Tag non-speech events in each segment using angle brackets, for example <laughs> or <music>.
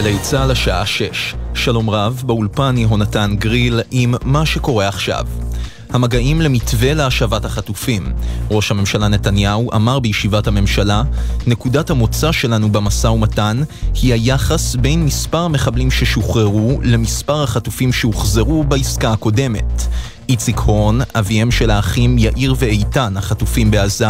גלי צה"ל השעה 6. שלום רב, באולפן יהונתן גריל עם מה שקורה עכשיו. המגעים למתווה להשבת החטופים. ראש הממשלה נתניהו אמר בישיבת הממשלה, נקודת המוצא שלנו במשא ומתן היא היחס בין מספר המחבלים ששוחררו למספר החטופים שהוחזרו בעסקה הקודמת. איציק הורן, אביהם של האחים יאיר ואיתן, החטופים בעזה,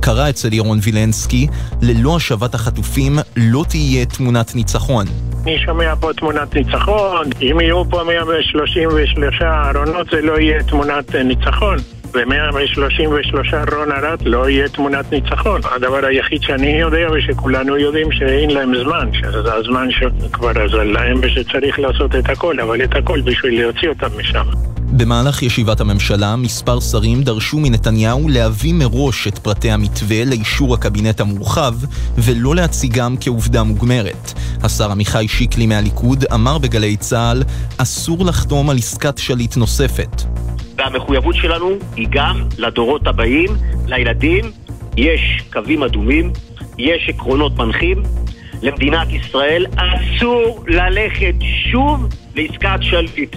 קרא אצל ירון וילנסקי, ללא השבת החטופים לא תהיה תמונת ניצחון. אני שומע פה תמונת ניצחון, אם יהיו פה 133 ארונות זה לא יהיה תמונת ניצחון. ו-133 רון ארד לא יהיה תמונת ניצחון. הדבר היחיד שאני יודע ושכולנו יודעים שאין להם זמן, שזה הזמן שכבר אזל להם ושצריך לעשות את הכל, אבל את הכל בשביל להוציא אותם משם. במהלך ישיבת הממשלה, מספר שרים דרשו מנתניהו להביא מראש את פרטי המתווה לאישור הקבינט המורחב, ולא להציגם כעובדה מוגמרת. השר עמיחי שיקלי מהליכוד אמר בגלי צה"ל, אסור לחתום על עסקת שליט נוספת. והמחויבות שלנו היא גם לדורות הבאים, לילדים. יש קווים אדומים, יש עקרונות מנחים. למדינת ישראל אסור ללכת שוב לעסקת שליט.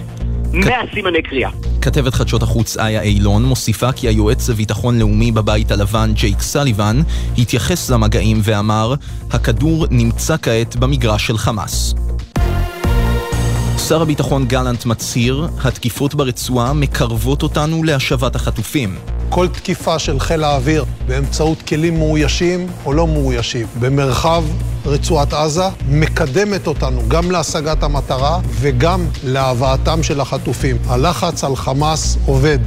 מהסימני קריאה. כתבת חדשות החוץ איה אילון מוסיפה כי היועץ לביטחון לאומי בבית הלבן ג'ייק סליבן התייחס למגעים ואמר הכדור נמצא כעת במגרש של חמאס. שר הביטחון גלנט מצהיר, התקיפות ברצועה מקרבות אותנו להשבת החטופים. כל תקיפה של חיל האוויר באמצעות כלים מאוישים או לא מאוישים במרחב רצועת עזה מקדמת אותנו גם להשגת המטרה וגם להבאתם של החטופים. הלחץ על חמאס עובד.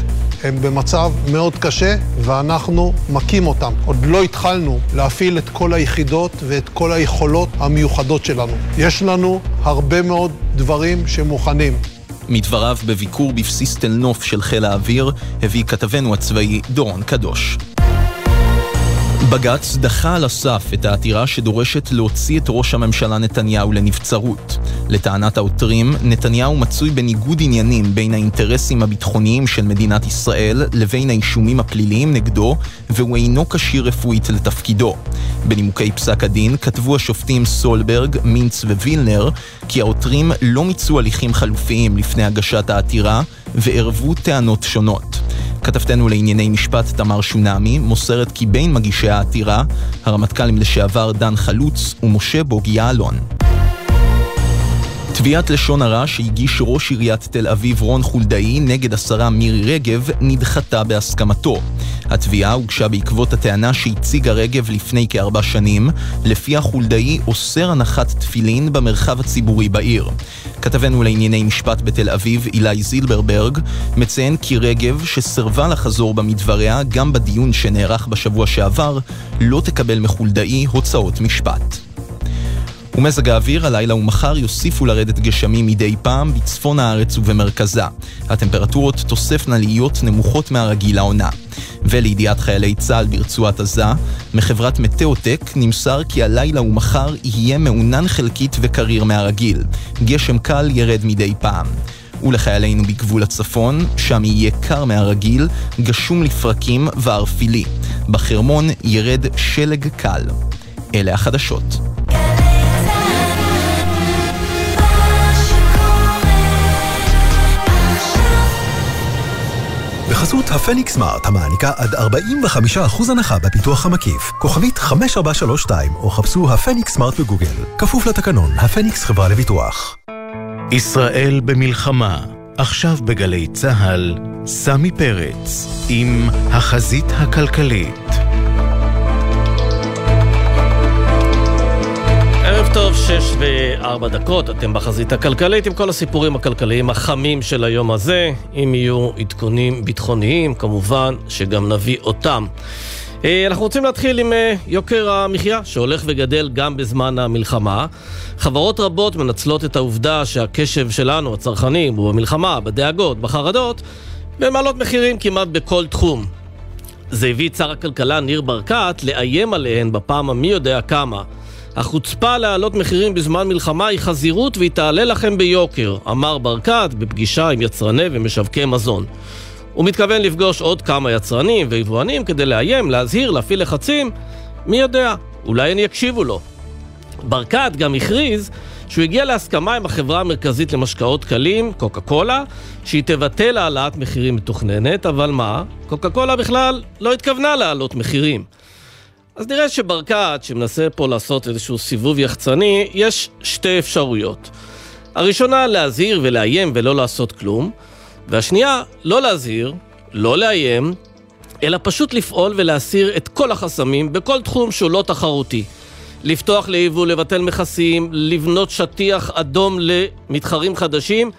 הם במצב מאוד קשה, ואנחנו מכים אותם. עוד לא התחלנו להפעיל את כל היחידות ואת כל היכולות המיוחדות שלנו. יש לנו הרבה מאוד דברים שמוכנים. מדבריו בביקור בבסיס תל נוף של חיל האוויר, הביא כתבנו הצבאי דורון קדוש. בג"ץ דחה על הסף את העתירה שדורשת להוציא את ראש הממשלה נתניהו לנבצרות. לטענת העותרים, נתניהו מצוי בניגוד עניינים בין האינטרסים הביטחוניים של מדינת ישראל לבין האישומים הפליליים נגדו, והוא אינו כשיר רפואית לתפקידו. בנימוקי פסק הדין כתבו השופטים סולברג, מינץ ווילנר כי העותרים לא מיצו הליכים חלופיים לפני הגשת העתירה וערבו טענות שונות. כתבתנו לענייני משפט תמר שונמי מוסרת כי בין מגישי העתירה, הרמטכ"לים לשעבר דן חלוץ ומשה בוגי יעלון. תביעת לשון הרע שהגיש ראש עיריית תל אביב רון חולדאי נגד השרה מירי רגב נדחתה בהסכמתו. התביעה הוגשה בעקבות הטענה שהציגה רגב לפני כארבע שנים, לפיה חולדאי אוסר הנחת תפילין במרחב הציבורי בעיר. כתבנו לענייני משפט בתל אביב, אילי זילברברג, מציין כי רגב, שסרבה לחזור בה מדבריה גם בדיון שנערך בשבוע שעבר, לא תקבל מחולדאי הוצאות משפט. ומזג האוויר הלילה ומחר יוסיפו לרדת גשמים מדי פעם בצפון הארץ ובמרכזה. הטמפרטורות תוספנה להיות נמוכות מהרגיל לעונה. ולידיעת חיילי צה"ל ברצועת עזה, מחברת מטאוטק נמסר כי הלילה ומחר יהיה מעונן חלקית וקריר מהרגיל. גשם קל ירד מדי פעם. ולחיילינו בגבול הצפון, שם יהיה קר מהרגיל, גשום לפרקים וערפילי. בחרמון ירד שלג קל. אלה החדשות. בחסות הפניקס סמארט, המעניקה עד 45% הנחה בפיתוח המקיף. כוכבית 5432, או חפשו הפניקס סמארט בגוגל. כפוף לתקנון, הפניקס חברה לביטוח. ישראל במלחמה, עכשיו בגלי צה"ל, סמי פרץ, עם החזית הכלכלית. ערב טוב, שש וארבע דקות, אתם בחזית הכלכלית עם כל הסיפורים הכלכליים החמים של היום הזה. אם יהיו עדכונים ביטחוניים, כמובן שגם נביא אותם. אה, אנחנו רוצים להתחיל עם אה, יוקר המחיה, שהולך וגדל גם בזמן המלחמה. חברות רבות מנצלות את העובדה שהקשב שלנו, הצרכנים, הוא במלחמה, בדאגות, בחרדות, ומעלות מחירים כמעט בכל תחום. זה הביא את שר הכלכלה ניר ברקת לאיים עליהן בפעם המי יודע כמה. החוצפה להעלות מחירים בזמן מלחמה היא חזירות והיא תעלה לכם ביוקר, אמר ברקת בפגישה עם יצרני ומשווקי מזון. הוא מתכוון לפגוש עוד כמה יצרנים ויבואנים כדי לאיים, להזהיר, להפעיל לחצים. מי יודע, אולי הם יקשיבו לו. ברקת גם הכריז שהוא הגיע להסכמה עם החברה המרכזית למשקאות קלים, קוקה קולה, שהיא תבטל העלאת מחירים מתוכננת, אבל מה? קוקה קולה בכלל לא התכוונה להעלות מחירים. אז נראה שברקת, שמנסה פה לעשות איזשהו סיבוב יחצני, יש שתי אפשרויות. הראשונה, להזהיר ולאיים ולא לעשות כלום, והשנייה, לא להזהיר, לא לאיים, אלא פשוט לפעול ולהסיר את כל החסמים בכל תחום שהוא לא תחרותי. לפתוח ליבוא, לבטל מכסים, לבנות שטיח אדום למתחרים חדשים,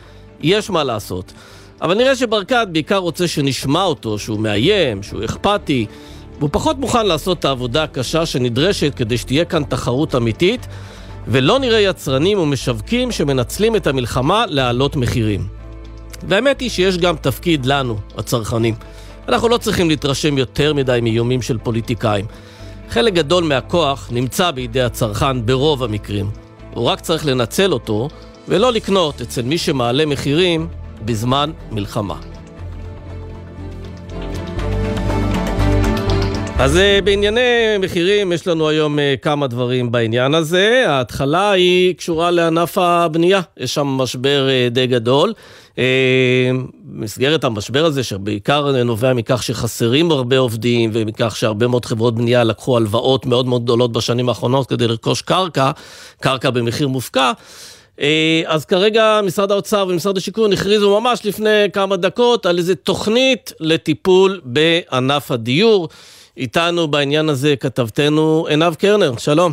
יש מה לעשות. אבל נראה שברקת בעיקר רוצה שנשמע אותו, שהוא מאיים, שהוא אכפתי, והוא פחות מוכן לעשות את העבודה הקשה שנדרשת כדי שתהיה כאן תחרות אמיתית, ולא נראה יצרנים ומשווקים שמנצלים את המלחמה להעלות מחירים. והאמת היא שיש גם תפקיד לנו, הצרכנים. אנחנו לא צריכים להתרשם יותר מדי מאיומים של פוליטיקאים. חלק גדול מהכוח נמצא בידי הצרכן ברוב המקרים. הוא רק צריך לנצל אותו ולא לקנות אצל מי שמעלה מחירים בזמן מלחמה. אז אה, בענייני מחירים יש לנו היום אה, כמה דברים בעניין הזה. ההתחלה היא קשורה לענף הבנייה, יש שם משבר אה, די גדול. במסגרת המשבר הזה, שבעיקר נובע מכך שחסרים הרבה עובדים ומכך שהרבה מאוד חברות בנייה לקחו הלוואות מאוד מאוד גדולות בשנים האחרונות כדי לרכוש קרקע, קרקע במחיר מופקע. אז כרגע משרד האוצר ומשרד השיכון הכריזו ממש לפני כמה דקות על איזה תוכנית לטיפול בענף הדיור. איתנו בעניין הזה כתבתנו עינב קרנר, שלום.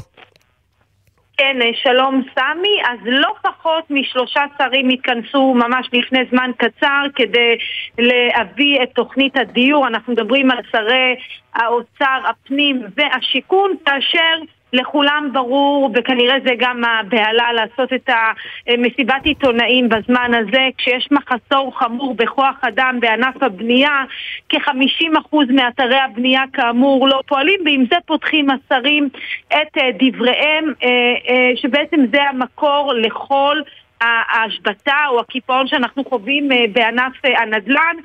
כן, שלום סמי. אז לא פחות משלושה שרים התכנסו ממש לפני זמן קצר כדי להביא את תוכנית הדיור. אנחנו מדברים על שרי האוצר, הפנים והשיכון, כאשר לכולם ברור, וכנראה זה גם הבהלה לעשות את המסיבת עיתונאים בזמן הזה, כשיש מחסור חמור בכוח אדם בענף הבנייה, כ-50% מאתרי הבנייה כאמור לא פועלים, ועם זה פותחים השרים את דבריהם, אה, אה, שבעצם זה המקור לכל ההשבתה או הקיפאון שאנחנו חווים בענף הנדל"ן.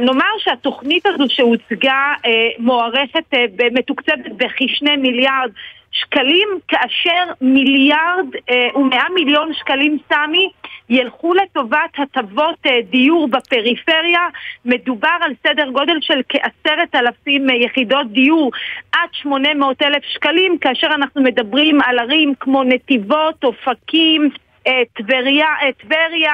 נאמר שהתוכנית הזו שהוצגה מוערכת, מתוקצבת בכשני מיליארד שקלים, כאשר מיליארד ומאה מיליון שקלים סמי ילכו לטובת הטבות דיור בפריפריה. מדובר על סדר גודל של כעשרת אלפים יחידות דיור עד שמונה מאות אלף שקלים, כאשר אנחנו מדברים על ערים כמו נתיבות, אופקים, טבריה, טבריה,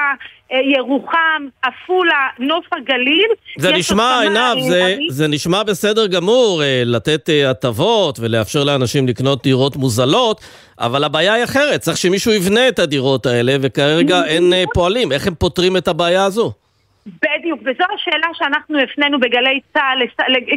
ירוחם, עפולה, נוף הגליל. זה נשמע, עינב, זה, זה נשמע בסדר גמור לתת הטבות ולאפשר לאנשים לקנות דירות מוזלות, אבל הבעיה היא אחרת, צריך שמישהו יבנה את הדירות האלה, וכרגע אין פועלים. איך הם פותרים את הבעיה הזו? בדיוק, וזו השאלה שאנחנו הפנינו בגלי צה"ל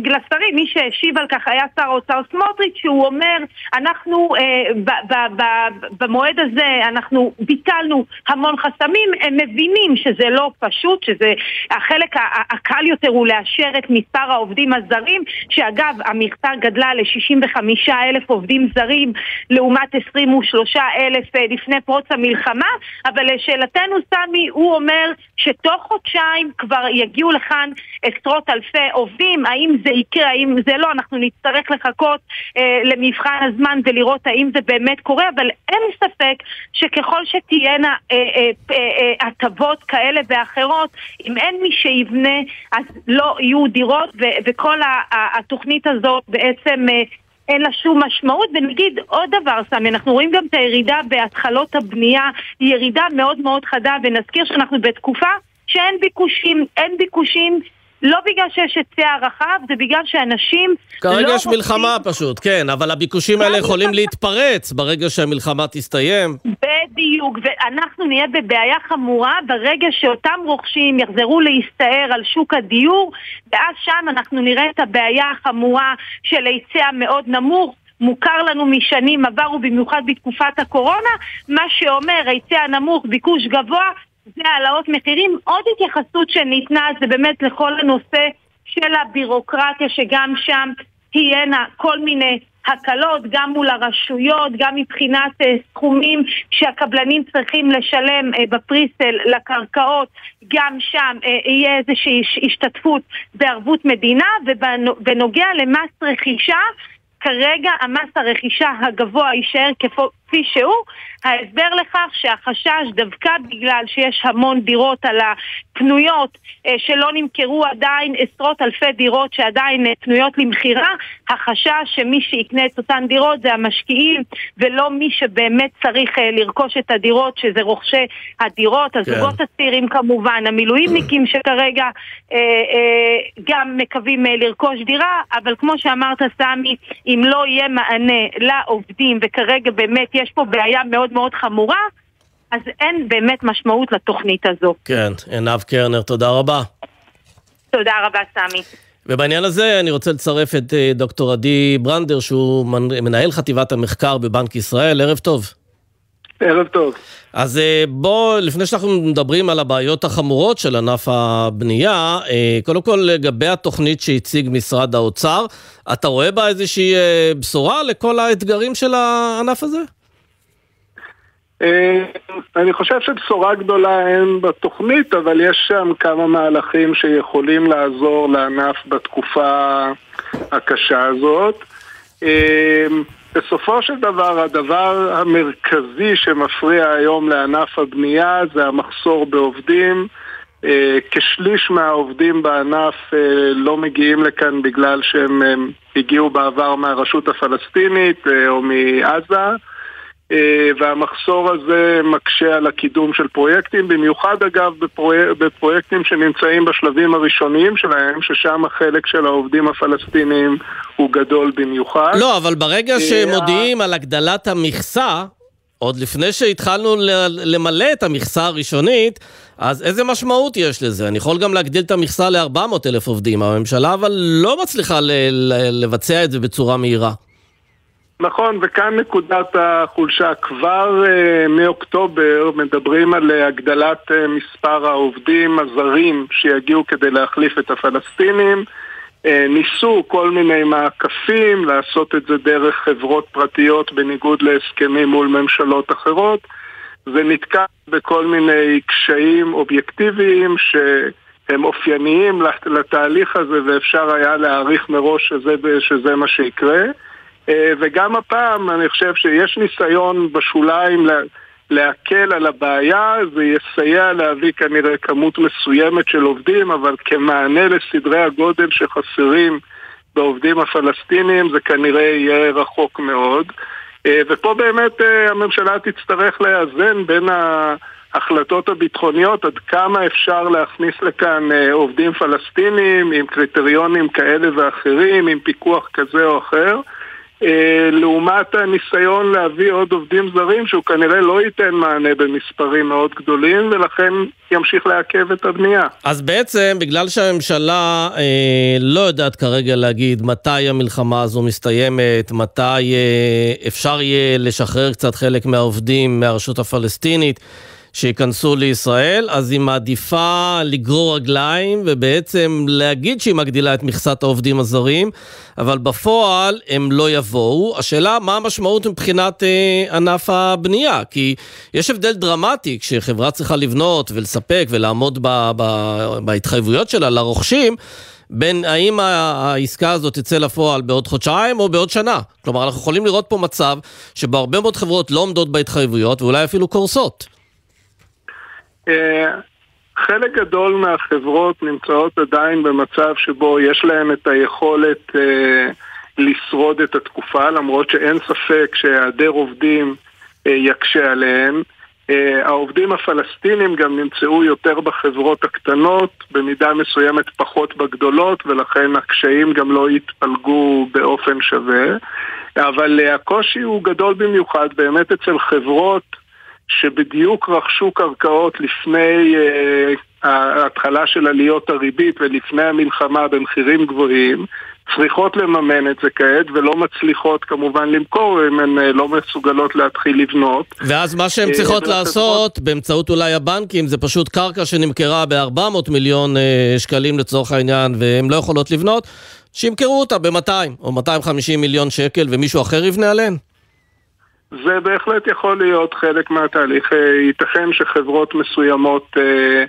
לשרים, מי שהשיב על כך היה שר האוצר סמוטריץ', שהוא אומר, אנחנו אה, ב- ב- ב- במועד הזה, אנחנו ביטלנו המון חסמים, הם מבינים שזה לא פשוט, שזה החלק הקל יותר הוא לאשר את מספר העובדים הזרים, שאגב, המכסה גדלה ל-65 אלף עובדים זרים לעומת 23 אלף אה, לפני פרוץ המלחמה, אבל לשאלתנו סמי, הוא אומר שתוך חודשיים שנתיים כבר יגיעו לכאן עשרות אלפי עובדים, האם זה יקרה, האם זה לא, אנחנו נצטרך לחכות אה, למבחן הזמן ולראות האם זה באמת קורה, אבל אין ספק שככל שתהיינה הטבות אה, אה, אה, כאלה ואחרות, אם אין מי שיבנה, אז לא יהיו דירות, ו- וכל התוכנית הזאת בעצם... אה, אין לה שום משמעות, ונגיד עוד דבר, סמי, אנחנו רואים גם את הירידה בהתחלות הבנייה, היא ירידה מאוד מאוד חדה, ונזכיר שאנחנו בתקופה שאין ביקושים, אין ביקושים לא בגלל שיש היצע רחב, זה בגלל שאנשים כרגע לא יש רוצים... מלחמה פשוט, כן, אבל הביקושים האלה יכולים להתפרץ ברגע שהמלחמה תסתיים. בדיוק, ואנחנו נהיה בבעיה חמורה ברגע שאותם רוכשים יחזרו להסתער על שוק הדיור, ואז שם אנחנו נראה את הבעיה החמורה של היצע מאוד נמוך. מוכר לנו משנים עברו, במיוחד בתקופת הקורונה, מה שאומר היצע נמוך, ביקוש גבוה, זה העלאות מחירים. עוד התייחסות שניתנה זה באמת לכל הנושא של הבירוקרטיה, שגם שם תהיינה כל מיני הקלות, גם מול הרשויות, גם מבחינת uh, סכומים שהקבלנים צריכים לשלם uh, בפריסל לקרקעות, גם שם uh, יהיה איזושהי השתתפות בערבות מדינה, ובנוגע למס רכישה, כרגע המס הרכישה הגבוה יישאר כפי שהוא, ההסבר לכך שהחשש דווקא בגלל שיש המון דירות על הפנויות אה, שלא נמכרו עדיין, עשרות אלפי דירות שעדיין אה, פנויות למכירה, החשש שמי שיקנה את אותן דירות זה המשקיעים ולא מי שבאמת צריך אה, לרכוש את הדירות, שזה רוכשי הדירות, כן. הזוגות הצעירים כמובן, המילואימניקים <clears throat> שכרגע גם מקווים לרכוש דירה, אבל כמו שאמרת סמי, אם לא יהיה מענה לעובדים וכרגע באמת יש פה בעיה מאוד מאוד חמורה, אז אין באמת משמעות לתוכנית הזו. כן, עינב קרנר, תודה רבה. תודה רבה, סמי. ובעניין הזה אני רוצה לצרף את אה, דוקטור עדי ברנדר, שהוא מנהל חטיבת המחקר בבנק ישראל. ערב טוב. ערב טוב. אז אה, בוא, לפני שאנחנו מדברים על הבעיות החמורות של ענף הבנייה, אה, קודם כל לגבי התוכנית שהציג משרד האוצר, אתה רואה בה איזושהי בשורה לכל האתגרים של הענף הזה? אה, אני חושב שבשורה גדולה אין בתוכנית, אבל יש שם כמה מהלכים שיכולים לעזור לענף בתקופה הקשה הזאת. אה, בסופו של דבר, הדבר המרכזי שמפריע היום לענף הבנייה זה המחסור בעובדים. אה, כשליש מהעובדים בענף לא מגיעים לכאן בגלל שהם הגיעו בעבר מהרשות הפלסטינית או מעזה. אה, והמחסור הזה מקשה על הקידום של פרויקטים, במיוחד אגב בפרויק, בפרויקטים שנמצאים בשלבים הראשוניים שלהם, ששם החלק של העובדים הפלסטינים הוא גדול במיוחד. לא, אבל ברגע אה, שמודיעים על הגדלת המכסה, עוד לפני שהתחלנו למלא את המכסה הראשונית, אז איזה משמעות יש לזה? אני יכול גם להגדיל את המכסה ל-400 אלף עובדים, הממשלה אבל לא מצליחה לבצע את זה בצורה מהירה. נכון, וכאן נקודת החולשה. כבר uh, מאוקטובר מדברים על uh, הגדלת uh, מספר העובדים הזרים שיגיעו כדי להחליף את הפלסטינים. Uh, ניסו כל מיני מעקפים, לעשות את זה דרך חברות פרטיות בניגוד להסכמים מול ממשלות אחרות. זה נתקע בכל מיני קשיים אובייקטיביים שהם אופייניים לתהליך הזה ואפשר היה להעריך מראש שזה, שזה מה שיקרה. אה, וגם הפעם אני חושב שיש ניסיון בשוליים להקל על הבעיה, זה יסייע להביא כנראה כמות מסוימת של עובדים, אבל כמענה לסדרי הגודל שחסרים בעובדים הפלסטינים זה כנראה יהיה רחוק מאוד. אה, ופה באמת אה, הממשלה תצטרך לאזן בין ההחלטות הביטחוניות עד כמה אפשר להכניס לכאן עובדים פלסטינים עם קריטריונים כאלה ואחרים, עם פיקוח כזה או אחר. אה, לעומת הניסיון להביא עוד עובדים זרים שהוא כנראה לא ייתן מענה במספרים מאוד גדולים ולכן ימשיך לעכב את הבנייה. אז בעצם בגלל שהממשלה אה, לא יודעת כרגע להגיד מתי המלחמה הזו מסתיימת, מתי אה, אפשר יהיה לשחרר קצת חלק מהעובדים מהרשות הפלסטינית שייכנסו לישראל, אז היא מעדיפה לגרור רגליים ובעצם להגיד שהיא מגדילה את מכסת העובדים הזרים, אבל בפועל הם לא יבואו. השאלה, מה המשמעות מבחינת אה, ענף הבנייה? כי יש הבדל דרמטי כשחברה צריכה לבנות ולספק ולעמוד ב, ב, בהתחייבויות שלה לרוכשים. בין האם העסקה הזאת תצא לפועל בעוד חודשיים או בעוד שנה. כלומר, אנחנו יכולים לראות פה מצב שבו הרבה מאוד חברות לא עומדות בהתחייבויות ואולי אפילו קורסות. אה, חלק גדול מהחברות נמצאות עדיין במצב שבו יש להן את היכולת אה, לשרוד את התקופה, למרות שאין ספק שהיעדר עובדים אה, יקשה עליהן. העובדים הפלסטינים גם נמצאו יותר בחברות הקטנות, במידה מסוימת פחות בגדולות, ולכן הקשיים גם לא יתפלגו באופן שווה. אבל הקושי הוא גדול במיוחד באמת אצל חברות שבדיוק רכשו קרקעות לפני uh, ההתחלה של עליות הריבית ולפני המלחמה במחירים גבוהים, צריכות לממן את זה כעת ולא מצליחות כמובן למכור אם הן uh, לא מסוגלות להתחיל לבנות. ואז מה שהן צריכות uh, לעשות באמצעות אולי הבנקים זה פשוט קרקע שנמכרה ב-400 מיליון uh, שקלים לצורך העניין והן לא יכולות לבנות, שימכרו אותה ב-200 או 250 מיליון שקל ומישהו אחר יבנה עליהן? זה בהחלט יכול להיות חלק מהתהליך. אה, ייתכן שחברות מסוימות אה,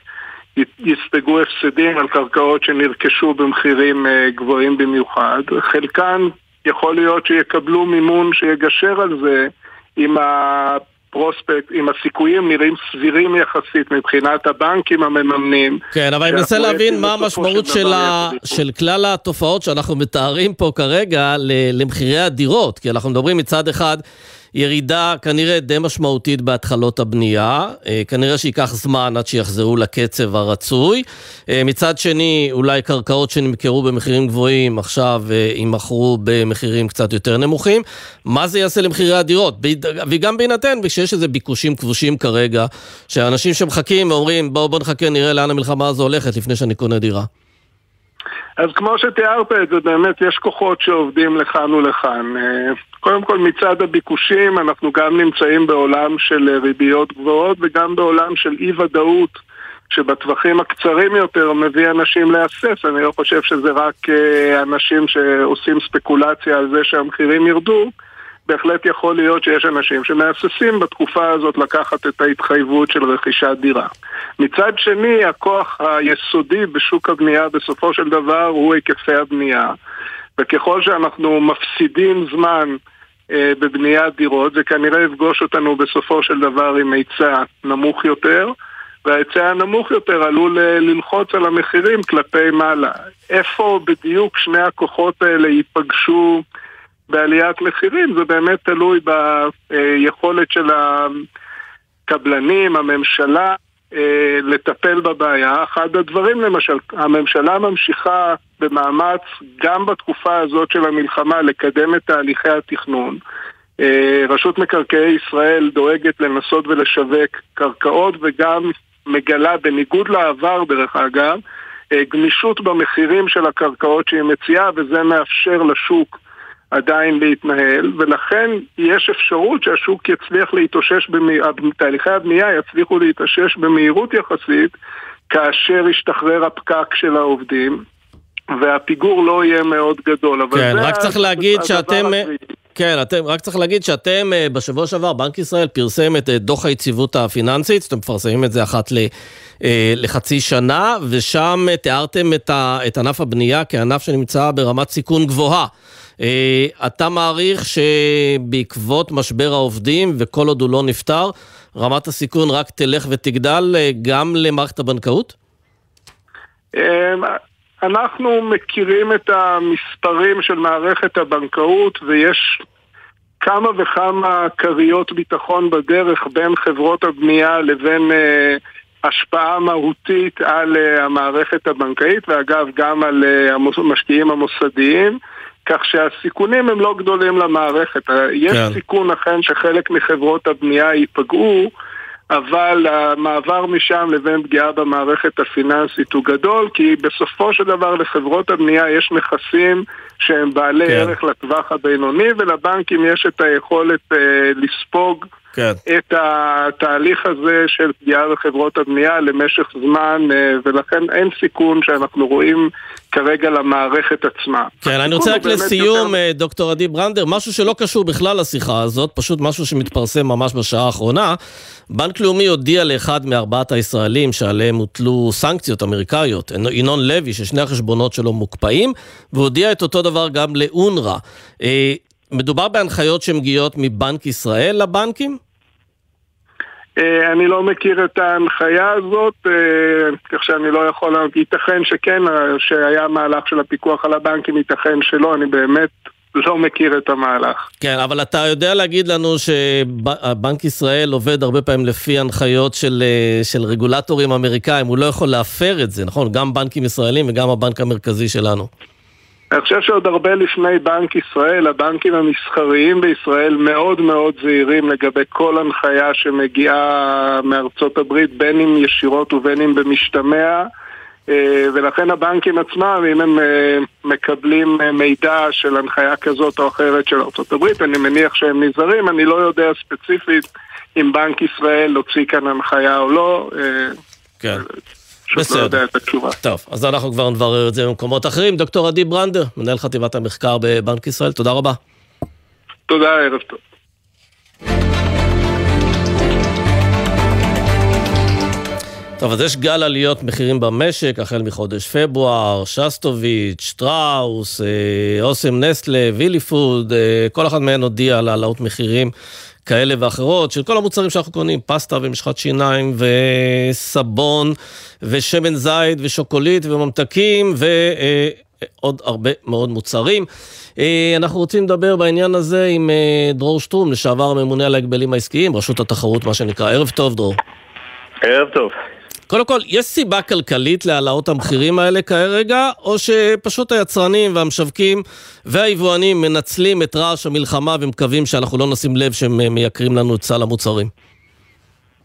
יספגו הפסדים על קרקעות שנרכשו במחירים אה, גבוהים במיוחד. חלקן יכול להיות שיקבלו מימון שיגשר על זה אם הפרוספקט, אם הסיכויים נראים סבירים יחסית מבחינת הבנקים המממנים. כן, אבל אני מנסה להבין מה המשמעות של, ה... של כלל התופעות שאנחנו מתארים פה כרגע למחירי הדירות, כי אנחנו מדברים מצד אחד... ירידה כנראה די משמעותית בהתחלות הבנייה, אה, כנראה שייקח זמן עד שיחזרו לקצב הרצוי. אה, מצד שני, אולי קרקעות שנמכרו במחירים גבוהים עכשיו אה, יימכרו במחירים קצת יותר נמוכים. מה זה יעשה למחירי הדירות? וגם בהינתן, כשיש איזה ביקושים כבושים כרגע, שאנשים שמחכים ואומרים בואו בוא נחכה נראה לאן המלחמה הזו הולכת לפני שאני קונה דירה. אז כמו שתיארת את זה, באמת יש כוחות שעובדים לכאן ולכאן. קודם כל מצד הביקושים אנחנו גם נמצאים בעולם של ריביות גבוהות וגם בעולם של אי ודאות שבטווחים הקצרים יותר מביא אנשים להסס, אני לא חושב שזה רק אה, אנשים שעושים ספקולציה על זה שהמחירים ירדו, בהחלט יכול להיות שיש אנשים שמהססים בתקופה הזאת לקחת את ההתחייבות של רכישת דירה. מצד שני, הכוח היסודי בשוק הבנייה בסופו של דבר הוא היקפי הבנייה, וככל שאנחנו מפסידים זמן אה, בבניית דירות, זה כנראה יפגוש אותנו בסופו של דבר עם היצע נמוך יותר, וההיצע הנמוך יותר עלול אה, ללחוץ על המחירים כלפי מעלה. איפה בדיוק שני הכוחות האלה ייפגשו בעליית מחירים, זה באמת תלוי ביכולת של הקבלנים, הממשלה, לטפל בבעיה. אחד הדברים למשל, הממשלה ממשיכה במאמץ גם בתקופה הזאת של המלחמה לקדם את תהליכי התכנון. אה, רשות מקרקעי ישראל דואגת לנסות ולשווק קרקעות וגם מגלה, בניגוד לעבר דרך אגב, אה, גמישות במחירים של הקרקעות שהיא מציעה וזה מאפשר לשוק עדיין להתנהל, ולכן יש אפשרות שהשוק יצליח להתאושש, במה... תהליכי הבנייה יצליחו להתאושש במהירות יחסית כאשר ישתחרר הפקק של העובדים, והפיגור לא יהיה מאוד גדול. כן, רק צריך להגיד שאתם... כן, אתם, רק צריך להגיד שאתם, אה, בשבוע שעבר, בנק ישראל פרסם את אה, דוח היציבות הפיננסית, אתם מפרסמים את זה אחת ל, אה, לחצי שנה, ושם תיארתם את, ה, את ענף הבנייה כענף שנמצא ברמת סיכון גבוהה. אה, אתה מעריך שבעקבות משבר העובדים, וכל עוד הוא לא נפתר, רמת הסיכון רק תלך ותגדל אה, גם למערכת הבנקאות? אמ, אנחנו מכירים את המספרים של מערכת הבנקאות ויש כמה וכמה כריות ביטחון בדרך בין חברות הבנייה לבין אה, השפעה מהותית על המערכת הבנקאית ואגב גם על המשקיעים המוסדיים. כך שהסיכונים הם לא גדולים למערכת. יש כן. סיכון אכן שחלק מחברות הבנייה ייפגעו, אבל המעבר משם לבין פגיעה במערכת הפיננסית הוא גדול, כי בסופו של דבר לחברות הבנייה יש נכסים שהם בעלי כן. ערך לטווח הבינוני, ולבנקים יש את היכולת אה, לספוג כן. את התהליך הזה של פגיעה בחברות הבנייה למשך זמן, אה, ולכן אין סיכון שאנחנו רואים כרגע למערכת עצמה. כן, אני רוצה רק לסיום, יותר... אה, דוקטור עדי ברנדר, משהו שלא קשור בכלל לשיחה הזאת, פשוט משהו שמתפרסם ממש בשעה האחרונה. בנק לאומי הודיע לאחד מארבעת הישראלים שעליהם הוטלו סנקציות אמריקאיות, ינון לוי, ששני החשבונות שלו מוקפאים, והודיע את אותו דבר גם לאונר"א. אה, מדובר בהנחיות שמגיעות מבנק ישראל לבנקים? אה, אני לא מכיר את ההנחיה הזאת, אה, כך שאני לא יכול, ייתכן שכן, אה, שהיה מהלך של הפיקוח על הבנקים, ייתכן שלא, אני באמת לא מכיר את המהלך. כן, אבל אתה יודע להגיד לנו שבנק ישראל עובד הרבה פעמים לפי הנחיות של, של רגולטורים אמריקאים, הוא לא יכול להפר את זה, נכון? גם בנקים ישראלים וגם הבנק המרכזי שלנו. אני חושב שעוד הרבה לפני בנק ישראל, הבנקים המסחריים בישראל מאוד מאוד זהירים לגבי כל הנחיה שמגיעה מארצות הברית, בין אם ישירות ובין אם במשתמע. אה, ולכן הבנקים עצמם, אם הם אה, מקבלים אה, מידע של הנחיה כזאת או אחרת של ארה"ב, אני מניח שהם נזהרים, אני לא יודע ספציפית אם בנק ישראל הוציא כאן הנחיה או לא. כן. פשוט לא יודע את התשובה. טוב, אז אנחנו כבר נברר את זה במקומות אחרים. דוקטור עדי ברנדר, מנהל חטיבת המחקר בבנק ישראל, תודה רבה. תודה, ערב טוב. טוב, אז יש גל עליות מחירים במשק, החל מחודש פברואר, שסטוביץ', שטראוס, אה, אוסם נסטלה, וילי פוד, אה, כל אחד מהן הודיע על העלאות מחירים כאלה ואחרות, של כל המוצרים שאנחנו קונים, פסטה ומשחת שיניים וסבון ושמן זית ושוקולית וממתקים ועוד הרבה מאוד מוצרים. אנחנו רוצים לדבר בעניין הזה עם דרור שטרום, לשעבר הממונה על ההגבלים העסקיים, רשות התחרות, מה שנקרא. ערב טוב, דרור. ערב טוב. קודם כל, יש סיבה כלכלית להעלאות המחירים האלה כרגע, או שפשוט היצרנים והמשווקים והיבואנים מנצלים את רעש המלחמה ומקווים שאנחנו לא נשים לב שהם מייקרים לנו את סל המוצרים?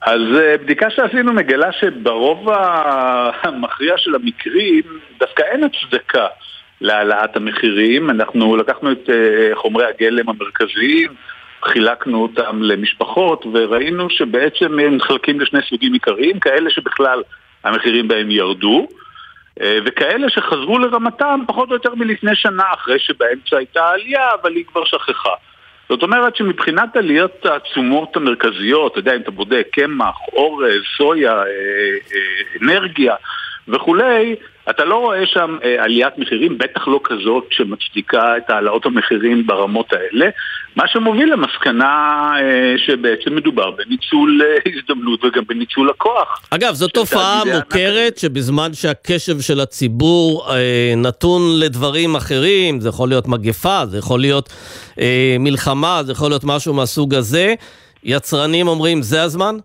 אז אה, בדיקה שעשינו מגלה שברוב המכריע של המקרים דווקא אין הצדקה להעלאת המחירים. אנחנו לקחנו את אה, חומרי הגלם המרכזיים, חילקנו אותם למשפחות וראינו שבעצם הם נחלקים לשני סוגים עיקריים, כאלה שבכלל המחירים בהם ירדו אה, וכאלה שחזרו לרמתם פחות או יותר מלפני שנה אחרי שבאמצע הייתה עלייה אבל היא כבר שכחה. זאת אומרת שמבחינת עליות התשומות המרכזיות, אתה יודע, אם אתה בודק קמח, אורז, סויה, אה, אה, אנרגיה וכולי, אתה לא רואה שם אה, עליית מחירים, בטח לא כזאת שמצדיקה את העלאות המחירים ברמות האלה, מה שמוביל למסקנה אה, שבעצם מדובר בניצול אה, הזדמנות וגם בניצול הכוח. אגב, זו תופעה מוכרת שבזמן שהקשב של הציבור אה, נתון לדברים אחרים, זה יכול להיות מגפה, זה יכול להיות אה, מלחמה, זה יכול להיות משהו מהסוג הזה, יצרנים אומרים זה הזמן?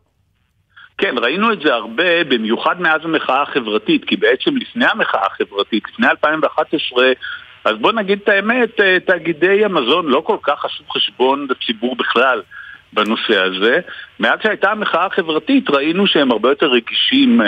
כן, ראינו את זה הרבה, במיוחד מאז המחאה החברתית, כי בעצם לפני המחאה החברתית, לפני 2011, אז בוא נגיד את האמת, אה, תאגידי המזון לא כל כך עשו חשבון לציבור בכלל בנושא הזה. מאז שהייתה המחאה החברתית ראינו שהם הרבה יותר רגישים אה,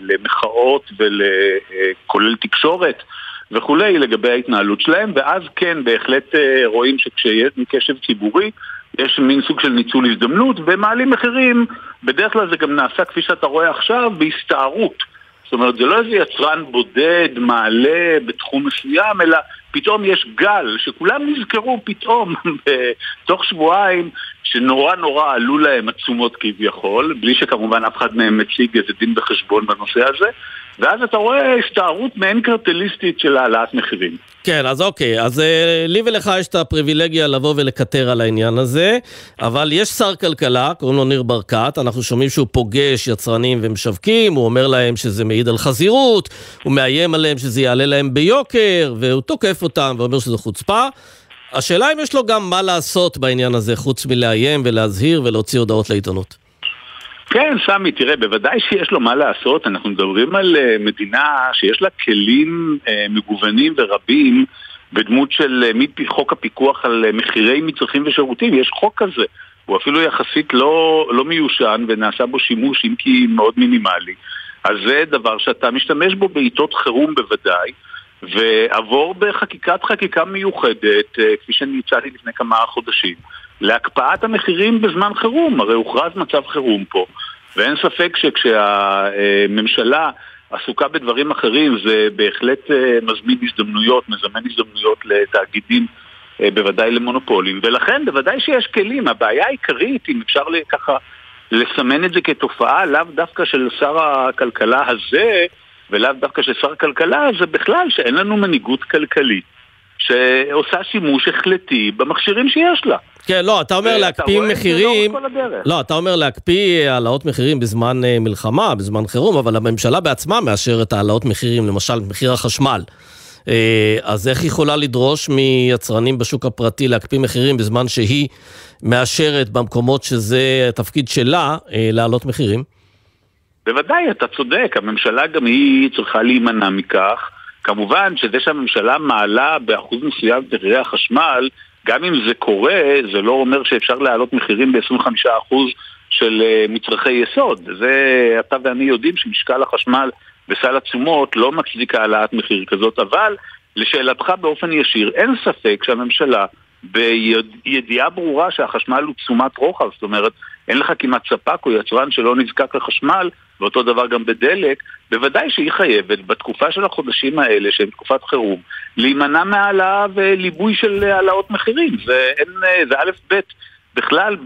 למחאות וכולל אה, תקשורת וכולי לגבי ההתנהלות שלהם, ואז כן, בהחלט אה, רואים שכשיש קשב ציבורי יש מין סוג של ניצול הזדמנות ומעלים מחירים, בדרך כלל זה גם נעשה כפי שאתה רואה עכשיו, בהסתערות. זאת אומרת, זה לא איזה יצרן בודד, מעלה בתחום מסוים, אלא פתאום יש גל, שכולם נזכרו פתאום <laughs> בתוך שבועיים, שנורא נורא עלו להם עצומות כביכול, בלי שכמובן אף אחד מהם מציג איזה דין בחשבון בנושא הזה, ואז אתה רואה הסתערות מעין קרטליסטית של העלאת מחירים. כן, אז אוקיי, אז אה, לי ולך יש את הפריבילגיה לבוא ולקטר על העניין הזה, אבל יש שר כלכלה, קוראים לו ניר ברקת, אנחנו שומעים שהוא פוגש יצרנים ומשווקים, הוא אומר להם שזה מעיד על חזירות, הוא מאיים עליהם שזה יעלה להם ביוקר, והוא תוקף אותם ואומר שזו חוצפה. השאלה אם יש לו גם מה לעשות בעניין הזה, חוץ מלאיים ולהזהיר ולהוציא הודעות לעיתונות. כן, סמי, תראה, בוודאי שיש לו מה לעשות. אנחנו מדברים על uh, מדינה שיש לה כלים uh, מגוונים ורבים בדמות של uh, חוק הפיקוח על מחירי מצרכים ושירותים. יש חוק כזה. הוא אפילו יחסית לא, לא מיושן ונעשה בו שימוש, אם כי מאוד מינימלי. אז זה דבר שאתה משתמש בו בעיתות חירום בוודאי. ועבור בחקיקת חקיקה מיוחדת, כפי שאני הצעתי לפני כמה חודשים, להקפאת המחירים בזמן חירום, הרי הוכרז מצב חירום פה, ואין ספק שכשהממשלה עסוקה בדברים אחרים זה בהחלט אה, מזמין הזדמנויות, מזמן הזדמנויות לתאגידים, אה, בוודאי למונופולים, ולכן בוודאי שיש כלים. הבעיה העיקרית, אם אפשר ככה לסמן את זה כתופעה, לאו דווקא של שר הכלכלה הזה, ולאו דווקא של שר הכלכלה, זה בכלל שאין לנו מנהיגות כלכלית. שעושה שימוש החלטי במכשירים שיש לה. כן, לא, אתה אומר להקפיא מחירים... לא, אתה אומר להקפיא העלאות מחירים בזמן אה, מלחמה, בזמן חירום, אבל הממשלה בעצמה מאשרת העלאות מחירים, למשל מחיר החשמל. אה, אז איך היא יכולה לדרוש מיצרנים בשוק הפרטי להקפיא מחירים בזמן שהיא מאשרת במקומות שזה התפקיד שלה אה, להעלות מחירים? בוודאי, אתה צודק, הממשלה גם היא צריכה להימנע מכך. כמובן שזה שהממשלה מעלה באחוז מסוים את מחירי החשמל, גם אם זה קורה, זה לא אומר שאפשר להעלות מחירים ב-25% של אה, מצרכי יסוד. זה אתה ואני יודעים שמשקל החשמל בסל התשומות לא מצדיק העלאת מחיר כזאת, אבל לשאלתך באופן ישיר, אין ספק שהממשלה בידיעה ברורה שהחשמל הוא תשומת רוחב, זאת אומרת, אין לך כמעט ספק או יצרן שלא נזקק לחשמל, ואותו דבר גם בדלק, בוודאי שהיא חייבת בתקופה של החודשים האלה, שהם תקופת חירום, להימנע מהעלאה וליבוי של העלאות מחירים. זה, זה א' ב' בכלל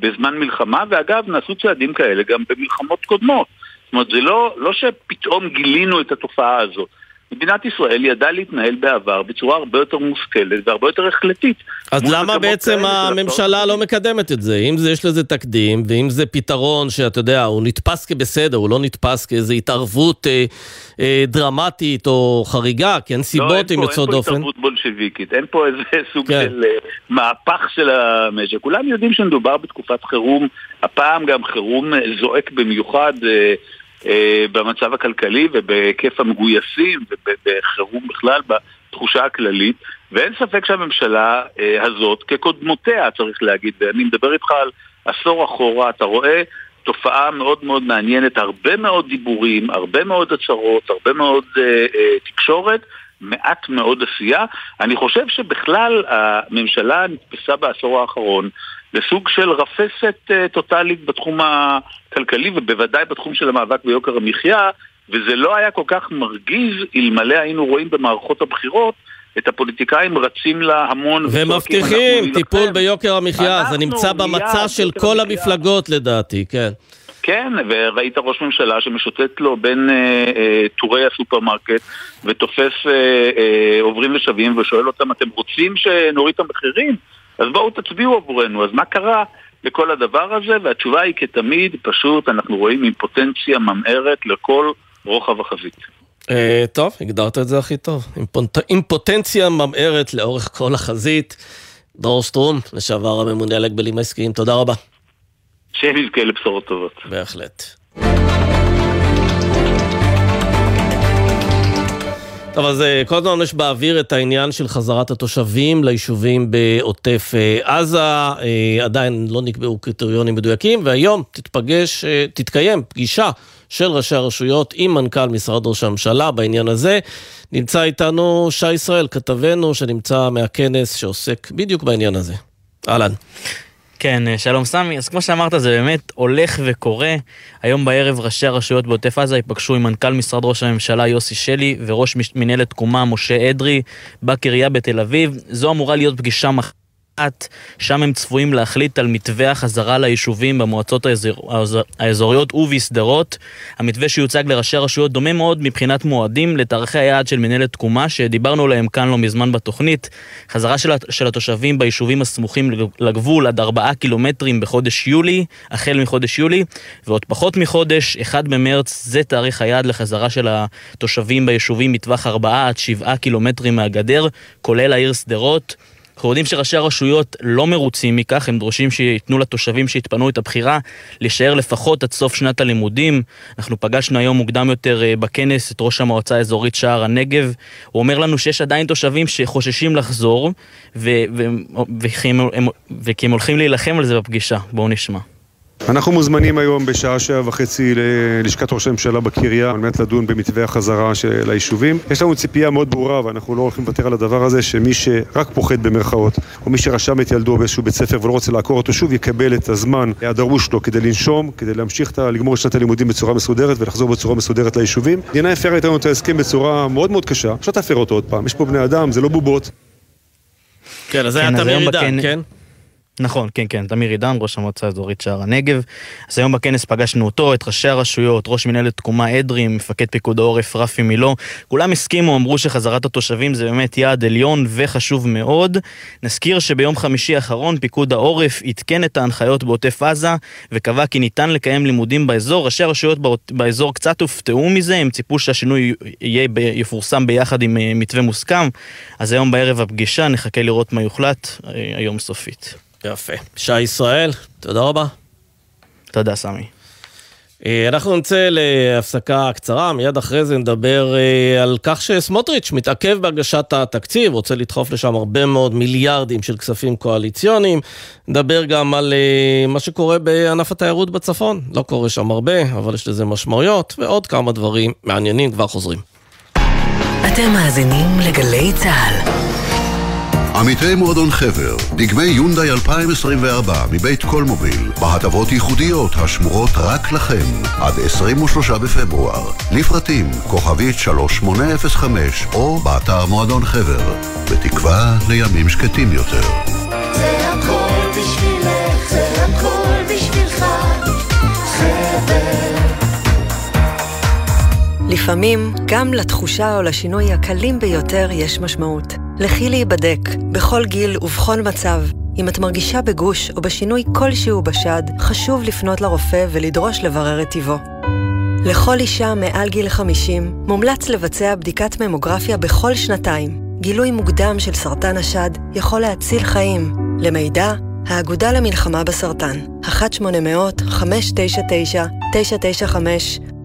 בזמן מלחמה, ואגב, נעשו צעדים כאלה גם במלחמות קודמות. זאת אומרת, זה לא, לא שפתאום גילינו את התופעה הזאת. מדינת ישראל ידעה להתנהל בעבר בצורה הרבה יותר מושכלת והרבה יותר החלטית. אז למה בעצם הממשלה לא מקדמת את זה? אם זה, יש לזה תקדים, ואם זה פתרון שאתה יודע, הוא נתפס כבסדר, הוא לא נתפס כאיזו התערבות אה, אה, דרמטית או חריגה, כי אין סיבות לא, עם יוצאות דופן. אין פה התערבות בולשביקית, אין פה איזה <laughs> סוג כן. של אה, מהפך של המשק. כולם יודעים שמדובר בתקופת חירום, הפעם גם חירום אה, זועק במיוחד. אה, במצב הכלכלי ובהיקף המגויסים ובחירום בכלל, בתחושה הכללית. ואין ספק שהממשלה אה, הזאת, כקודמותיה צריך להגיד, ואני מדבר איתך על עשור אחורה, אתה רואה תופעה מאוד מאוד מעניינת, הרבה מאוד דיבורים, הרבה מאוד הצהרות, הרבה מאוד אה, אה, תקשורת, מעט מאוד עשייה. אני חושב שבכלל הממשלה נתפסה בעשור האחרון לסוג של רפסת uh, טוטאלית בתחום הכלכלי ובוודאי בתחום של המאבק ביוקר המחיה וזה לא היה כל כך מרגיז אלמלא היינו רואים במערכות הבחירות את הפוליטיקאים רצים לה המון ומבטיחים טיפול ביוקר המחיה, זה נמצא במצע של כל המפלגות לדעתי, כן. כן, וראית ראש ממשלה שמשוטט לו בין אה, אה, טורי הסופרמרקט ותופס אה, אה, עוברים ושבים ושואל אותם, אתם רוצים שנוריד את המחירים? אז בואו תצביעו עבורנו. אז מה קרה לכל הדבר הזה? והתשובה היא כתמיד, פשוט אנחנו רואים אימפוטנציה ממארת לכל רוחב החזית. אה, טוב, הגדרת את זה הכי טוב. אימפוטנציה ממארת לאורך כל החזית. דרור שטרום, לשעבר הממונה על הגבלים העסקיים, תודה רבה. שנזכה לבשורות טובות. בהחלט. טוב, אז אה, כל הזמן יש באוויר את העניין של חזרת התושבים ליישובים בעוטף אה, עזה. אה, עדיין לא נקבעו קריטריונים מדויקים, והיום תתפגש, תתקיים פגישה של ראשי הרשויות עם מנכ"ל משרד ראש הממשלה בעניין הזה. נמצא איתנו שי ישראל, כתבנו, שנמצא מהכנס שעוסק בדיוק בעניין הזה. אהלן. כן, אה, שלום סמי. אז כמו שאמרת, זה באמת הולך וקורה. היום בערב ראשי הרשויות בעוטף עזה ייפגשו עם מנכ"ל משרד ראש הממשלה יוסי שלי וראש מנהלת תקומה משה אדרי בקריה בתל אביב. זו אמורה להיות פגישה מח... לאט, שם הם צפויים להחליט על מתווה החזרה ליישובים במועצות האזור, האזוריות ובשדרות. המתווה שיוצג לראשי הרשויות דומה מאוד מבחינת מועדים לתאריכי היעד של מנהלת תקומה, שדיברנו עליהם כאן לא מזמן בתוכנית. חזרה של, של התושבים ביישובים הסמוכים לגבול עד ארבעה קילומטרים בחודש יולי, החל מחודש יולי, ועוד פחות מחודש, אחד במרץ, זה תאריך היעד לחזרה של התושבים ביישובים מטווח ארבעה עד שבעה קילומטרים מהגדר, כולל העיר שדרות. אנחנו יודעים שראשי הרשויות לא מרוצים מכך, הם דורשים שייתנו לתושבים שהתפנו את הבחירה להישאר לפחות עד סוף שנת הלימודים. אנחנו פגשנו היום מוקדם יותר אה, בכנס את ראש המועצה האזורית שער הנגב. הוא אומר לנו שיש עדיין תושבים שחוששים לחזור, וכי הם הולכים להילחם על זה בפגישה. בואו נשמע. אנחנו מוזמנים היום בשעה שבע וחצי ללשכת ראש הממשלה בקריה על מנת לדון במתווה החזרה של היישובים. יש לנו ציפייה מאוד ברורה ואנחנו לא הולכים לוותר על הדבר הזה שמי שרק פוחד במרכאות או מי שרשם את ילדו באיזשהו בית ספר ולא רוצה לעקור אותו שוב יקבל את הזמן הדרוש לו כדי לנשום, כדי להמשיך לגמור את שנת הלימודים בצורה מסודרת ולחזור בצורה מסודרת ליישובים. מדינה הפרה איתנו את ההסכם בצורה מאוד מאוד קשה, אפשר תפר אותו עוד פעם, יש פה בני אדם, זה לא בובות. כן, אז זה היה תמיר עידן, כן? נכון, כן, כן, תמיר עידן, ראש המועצה האזורית שער הנגב. אז היום בכנס פגשנו אותו, את ראשי הרשויות, ראש מנהלת תקומה אדרי, מפקד פיקוד העורף רפי מילו. כולם הסכימו, אמרו שחזרת התושבים זה באמת יעד עליון וחשוב מאוד. נזכיר שביום חמישי האחרון פיקוד העורף עדכן את ההנחיות בעוטף עזה, וקבע כי ניתן לקיים לימודים באזור. ראשי הרשויות באזור קצת הופתעו מזה, הם ציפו שהשינוי יפורסם ביחד עם אה, מתווה מוסכם. אז היום בערב הפגישה, נחכה לראות מה יוחלט, אה, היום סופית. יפה. שי ישראל, תודה רבה. תודה, סמי. אה, אנחנו נצא להפסקה קצרה, מיד אחרי זה נדבר אה, על כך שסמוטריץ' מתעכב בהגשת התקציב, רוצה לדחוף לשם הרבה מאוד מיליארדים של כספים קואליציוניים. נדבר גם על אה, מה שקורה בענף התיירות בצפון, לא קורה שם הרבה, אבל יש לזה משמעויות, ועוד כמה דברים מעניינים כבר חוזרים. אתם מאזינים לגלי צה"ל. עמיתי מועדון חבר, דגמי יונדאי 2024 מבית קולמוביל, בהטבות ייחודיות השמורות רק לכם, עד 23 בפברואר. לפרטים, כוכבית 3805, או באתר מועדון חבר, בתקווה לימים שקטים יותר. זה הכל בשבילך, זה הכל בשבילך, חבר. לפעמים, גם לתחושה או לשינוי הקלים ביותר יש משמעות. לכי להיבדק, בכל גיל ובכל מצב. אם את מרגישה בגוש או בשינוי כלשהו בשד, חשוב לפנות לרופא ולדרוש לברר את טיבו. לכל אישה מעל גיל 50 מומלץ לבצע בדיקת ממוגרפיה בכל שנתיים. גילוי מוקדם של סרטן השד יכול להציל חיים. למידע, האגודה למלחמה בסרטן, 1-800-599-995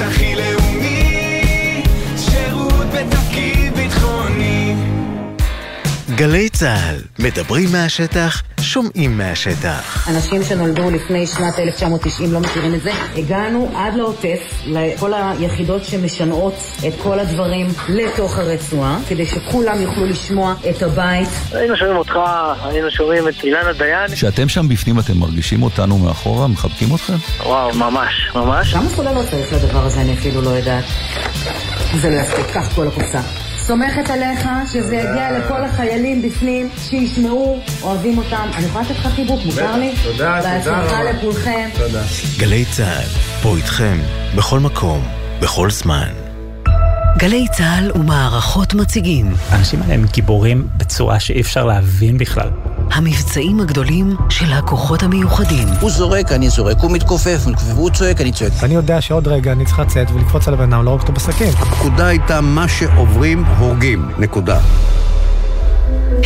הכי לאומי, שירות בתפקיד. גלי צה"ל, מדברים מהשטח, שומעים מהשטח. אנשים שנולדו לפני שנת 1990 לא מכירים את זה. הגענו עד לעוטף, לכל היחידות שמשנעות את כל הדברים לתוך הרצועה, כדי שכולם יוכלו לשמוע את הבית. היינו שומעים אותך, היינו שומעים את אילנה דיין. כשאתם שם בפנים אתם מרגישים אותנו מאחורה? מחבקים אתכם? וואו, ממש, ממש. כמה סוללות צריך לדבר הזה, אני אפילו לא יודעת. זה לא יספיק, קח כל הקופסה. סומכת עליך שזה יגיע לכל החיילים בפנים, שישמעו, אוהבים אותם. אני יכולה לתת לך חיבוק, מותר לי? תודה, תודה בהצלחה רבה. לכולכם. תודה. גלי צה"ל, פה איתכם, בכל מקום, בכל זמן. גלי צה"ל ומערכות מציגים. האנשים האלה הם גיבורים בצורה שאי אפשר להבין בכלל. המבצעים הגדולים של הכוחות המיוחדים. הוא זורק, אני זורק, הוא מתכופף, הוא צועק, אני צועק. ואני יודע שעוד רגע אני צריך לצאת ולקפוץ על הבן אדם, לא רק אותו בסכין. הפקודה הייתה מה שעוברים, הורגים. נקודה.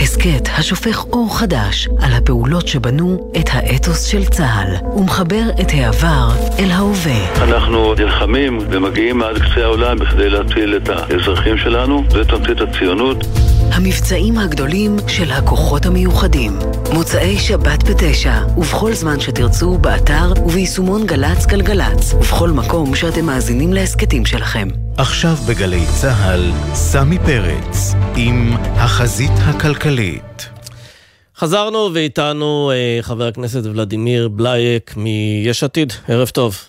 הסכת השופך אור חדש על הפעולות שבנו את האתוס של צה"ל, ומחבר את העבר אל ההווה. אנחנו נלחמים ומגיעים עד קצה העולם בכדי להציל את האזרחים שלנו, זה תמצית הציונות. המבצעים הגדולים של הכוחות המיוחדים. מוצאי שבת בתשע, ובכל זמן שתרצו, באתר וביישומון גל"צ גלגלצ, ובכל מקום שאתם מאזינים להסכתים שלכם. עכשיו בגלי צה"ל, סמי פרץ, עם החזית הכלכלית. חזרנו ואיתנו אה, חבר הכנסת ולדימיר בלייק מיש עתיד, ערב טוב.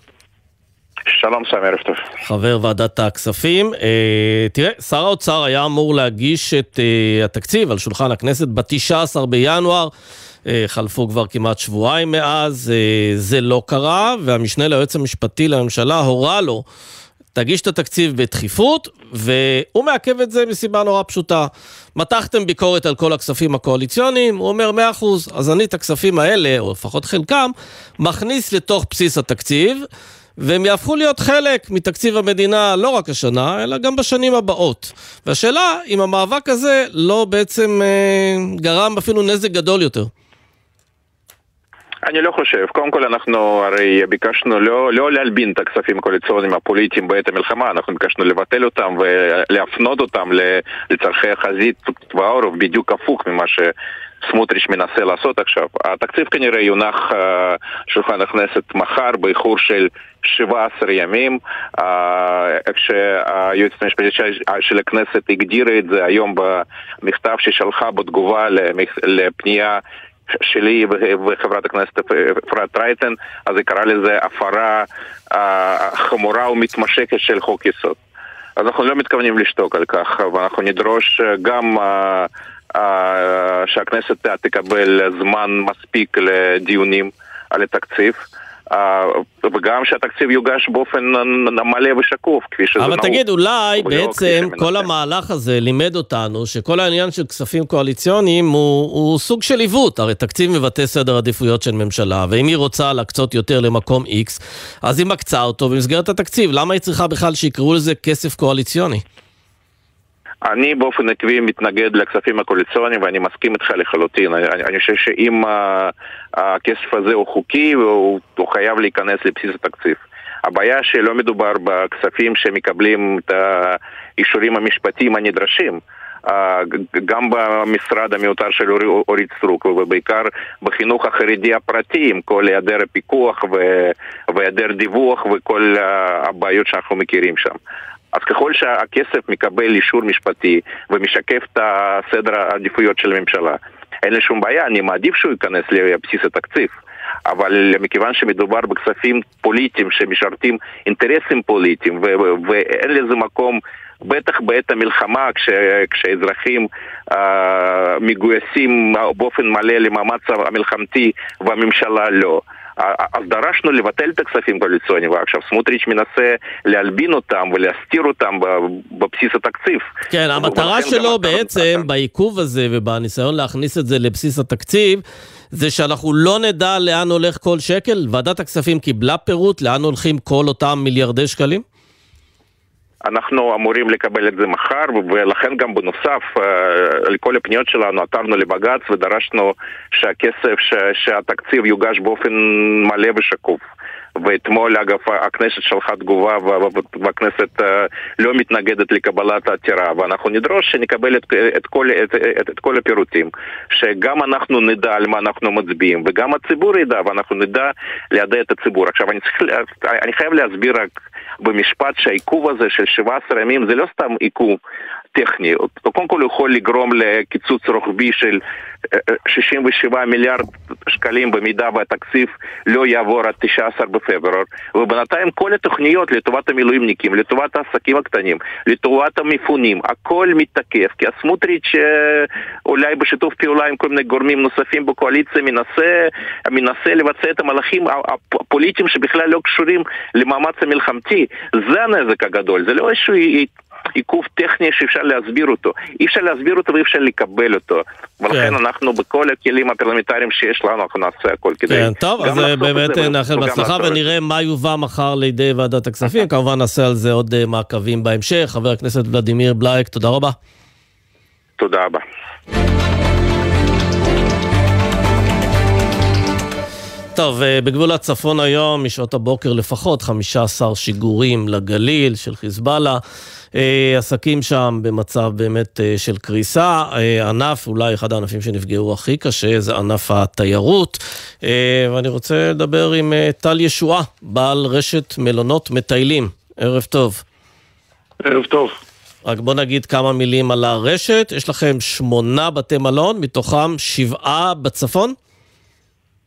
שלום סמי, ערב טוב. חבר ועדת הכספים. אה, תראה, שר האוצר היה אמור להגיש את אה, התקציב על שולחן הכנסת ב-19 בינואר. אה, חלפו כבר כמעט שבועיים מאז, אה, זה לא קרה, והמשנה ליועץ המשפטי לממשלה הורה לו תגיש את התקציב בדחיפות, והוא מעכב את זה מסיבה נורא פשוטה. מתחתם ביקורת על כל הכספים הקואליציוניים, הוא אומר 100%, אז אני את הכספים האלה, או לפחות חלקם, מכניס לתוך בסיס התקציב, והם יהפכו להיות חלק מתקציב המדינה לא רק השנה, אלא גם בשנים הבאות. והשאלה, אם המאבק הזה לא בעצם אה, גרם אפילו נזק גדול יותר. אני לא חושב. קודם כל אנחנו הרי ביקשנו לא, לא להלבין את הכספים הקואליציוניים הפוליטיים בעת המלחמה, אנחנו ביקשנו לבטל אותם ולהפנות אותם לצורכי החזית והעורף, בדיוק הפוך ממה שסמוטריץ' מנסה לעשות עכשיו. התקציב כנראה יונח uh, שולחן הכנסת מחר באיחור של 17 ימים, uh, איך שהיועצת המשפטית של, הכנסת הגדירה את זה היום במכתב ששלחה בתגובה לפנייה שלי וחברת הכנסת אפרת רייטן, אז היא קראה לזה הפרה חמורה ומתמשכת של חוק יסוד. אז אנחנו לא מתכוונים לשתוק על כך, ואנחנו נדרוש גם שהכנסת תקבל זמן מספיק לדיונים על התקציב. וגם שהתקציב יוגש באופן מלא ושקוף, כפי שזה אבל נהוג. תגיד, אולי ולא בעצם כפי כל המהלך הזה לימד אותנו שכל העניין של כספים קואליציוניים הוא, הוא סוג של עיוות. הרי תקציב מבטא סדר עדיפויות של ממשלה, ואם היא רוצה להקצות יותר למקום X, אז היא מקצה אותו במסגרת התקציב. למה היא צריכה בכלל שיקראו לזה כסף קואליציוני? אני באופן עקבי מתנגד לכספים הקואליציוניים ואני מסכים איתך לחלוטין. אני, אני חושב שאם uh, הכסף הזה הוא חוקי, הוא, הוא חייב להיכנס לבסיס התקציב. הבעיה שלא מדובר בכספים שמקבלים את האישורים המשפטיים הנדרשים. Uh, גם במשרד המיותר של אור- אורית סטרוק ובעיקר בחינוך החרדי הפרטי עם כל היעדר הפיקוח והיעדר דיווח וכל uh, הבעיות שאנחנו מכירים שם. אז ככל שהכסף מקבל אישור משפטי ומשקף את הסדר העדיפויות של הממשלה, אין לי שום בעיה, אני מעדיף שהוא ייכנס לבסיס התקציב. אבל מכיוון שמדובר בכספים פוליטיים שמשרתים אינטרסים פוליטיים ואין לזה מקום בטח בעת המלחמה כש, כשאזרחים אה, מגויסים באופן מלא למאמץ המלחמתי והממשלה לא. אז דרשנו לבטל את הכספים הקואליציוניים, ועכשיו סמוטריץ' מנסה להלבין אותם ולהסתיר אותם בבסיס התקציב. כן, המטרה שלו בעצם בעיכוב הזה ובניסיון להכניס את זה לבסיס התקציב, זה שאנחנו לא נדע לאן הולך כל שקל. ועדת הכספים קיבלה פירוט לאן הולכים כל אותם מיליארדי שקלים? אנחנו אמורים לקבל את זה מחר, ולכן גם בנוסף אה, לכל הפניות שלנו עתרנו לבג"ץ ודרשנו שהכסף, שהתקציב יוגש באופן מלא ושקוף. ואתמול אגב הכנסת שלחה תגובה והכנסת אה, לא מתנגדת לקבלת העתירה ואנחנו נדרוש שנקבל את, את, כל, את, את, את כל הפירוטים שגם אנחנו נדע על מה אנחנו מצביעים וגם הציבור ידע ואנחנו נדע לידע את הציבור. עכשיו אני, צריך, אני חייב להסביר רק במשפט שהעיכוב הזה של 17 ימים זה לא סתם עיכוב טכני, קודם כל הוא יכול לגרום לקיצוץ רוחבי של 67 מיליארד שקלים במידה והתקציב לא יעבור עד 19 בפברואר. ובינתיים כל התוכניות לטובת המילואימניקים, לטובת העסקים הקטנים, לטובת המפונים, הכל מתתקף כי הסמוטריץ' אולי בשיתוף פעולה עם כל מיני גורמים נוספים בקואליציה מנסה, מנסה לבצע את המהלכים הפוליטיים שבכלל לא קשורים למאמץ המלחמתי. זה הנזק הגדול, זה לא איזשהו עיכוב טכני שאפשר להסביר אותו. אי אפשר להסביר אותו ואי אפשר לקבל אותו. ולכן כן. אנחנו בכל הכלים הפרלמנטריים שיש לנו, אנחנו נעשה הכל כדי... כן, טוב, אז באמת נאחל בהצלחה ונראה מה יובא מחר לידי ועדת הכספים. <laughs> כמובן נעשה על זה עוד אה, מעקבים בהמשך. חבר הכנסת ולדימיר בלייק, תודה רבה. תודה רבה. טוב, אה, בגבול הצפון היום, משעות הבוקר לפחות, 15 שיגורים לגליל של חיזבאללה. אה, עסקים שם במצב באמת אה, של קריסה. ענף, אולי אחד הענפים שנפגעו הכי קשה, זה ענף התיירות. ואני רוצה לדבר עם טל ישועה, בעל רשת מלונות מטיילים. ערב טוב. ערב טוב. רק בוא נגיד כמה מילים על הרשת. יש לכם שמונה בתי מלון, מתוכם שבעה בצפון?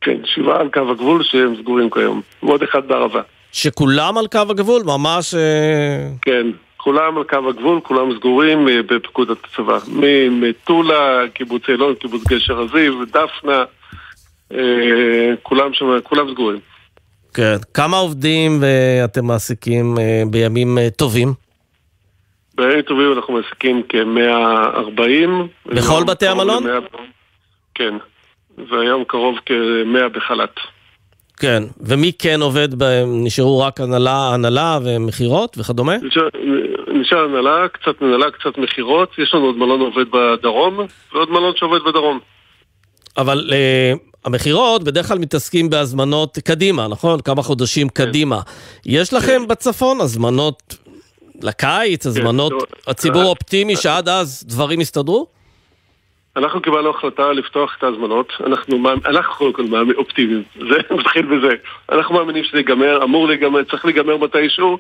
כן, שבעה על קו הגבול שהם סגורים כיום, ועוד אחד בערבה. שכולם על קו הגבול? ממש... אה, כן, כולם על קו הגבול, כולם סגורים אה, בפקוד הצבא. ממטולה, קיבוץ אילון, קיבוץ גשר הזיו, דפנה, אה, כולם שם, כולם סגורים. כן. כמה עובדים אתם מעסיקים בימים טובים? בימים טובים אנחנו מעסיקים כ-140. בכל בתי המלון? כן. והיום קרוב כמאה בחל"ת. כן, ומי כן עובד בהם? נשארו רק הנהלה, הנהלה ומכירות וכדומה? נשאר, נשאר הנהלה, קצת הנהלה, קצת מכירות, יש לנו עוד מלון עובד בדרום, ועוד מלון שעובד בדרום. אבל uh, המכירות בדרך כלל מתעסקים בהזמנות קדימה, נכון? כמה חודשים כן. קדימה. יש לכם כן. בצפון הזמנות לקיץ, הזמנות, כן, הציבור אופטימי שעד אז דברים יסתדרו? אנחנו קיבלנו החלטה לפתוח את ההזמנות, אנחנו, אנחנו קודם כל מאמין, אופטימיים, זה <laughs> מתחיל בזה. אנחנו מאמינים שזה ייגמר, אמור להיגמר, צריך להיגמר מתישהו,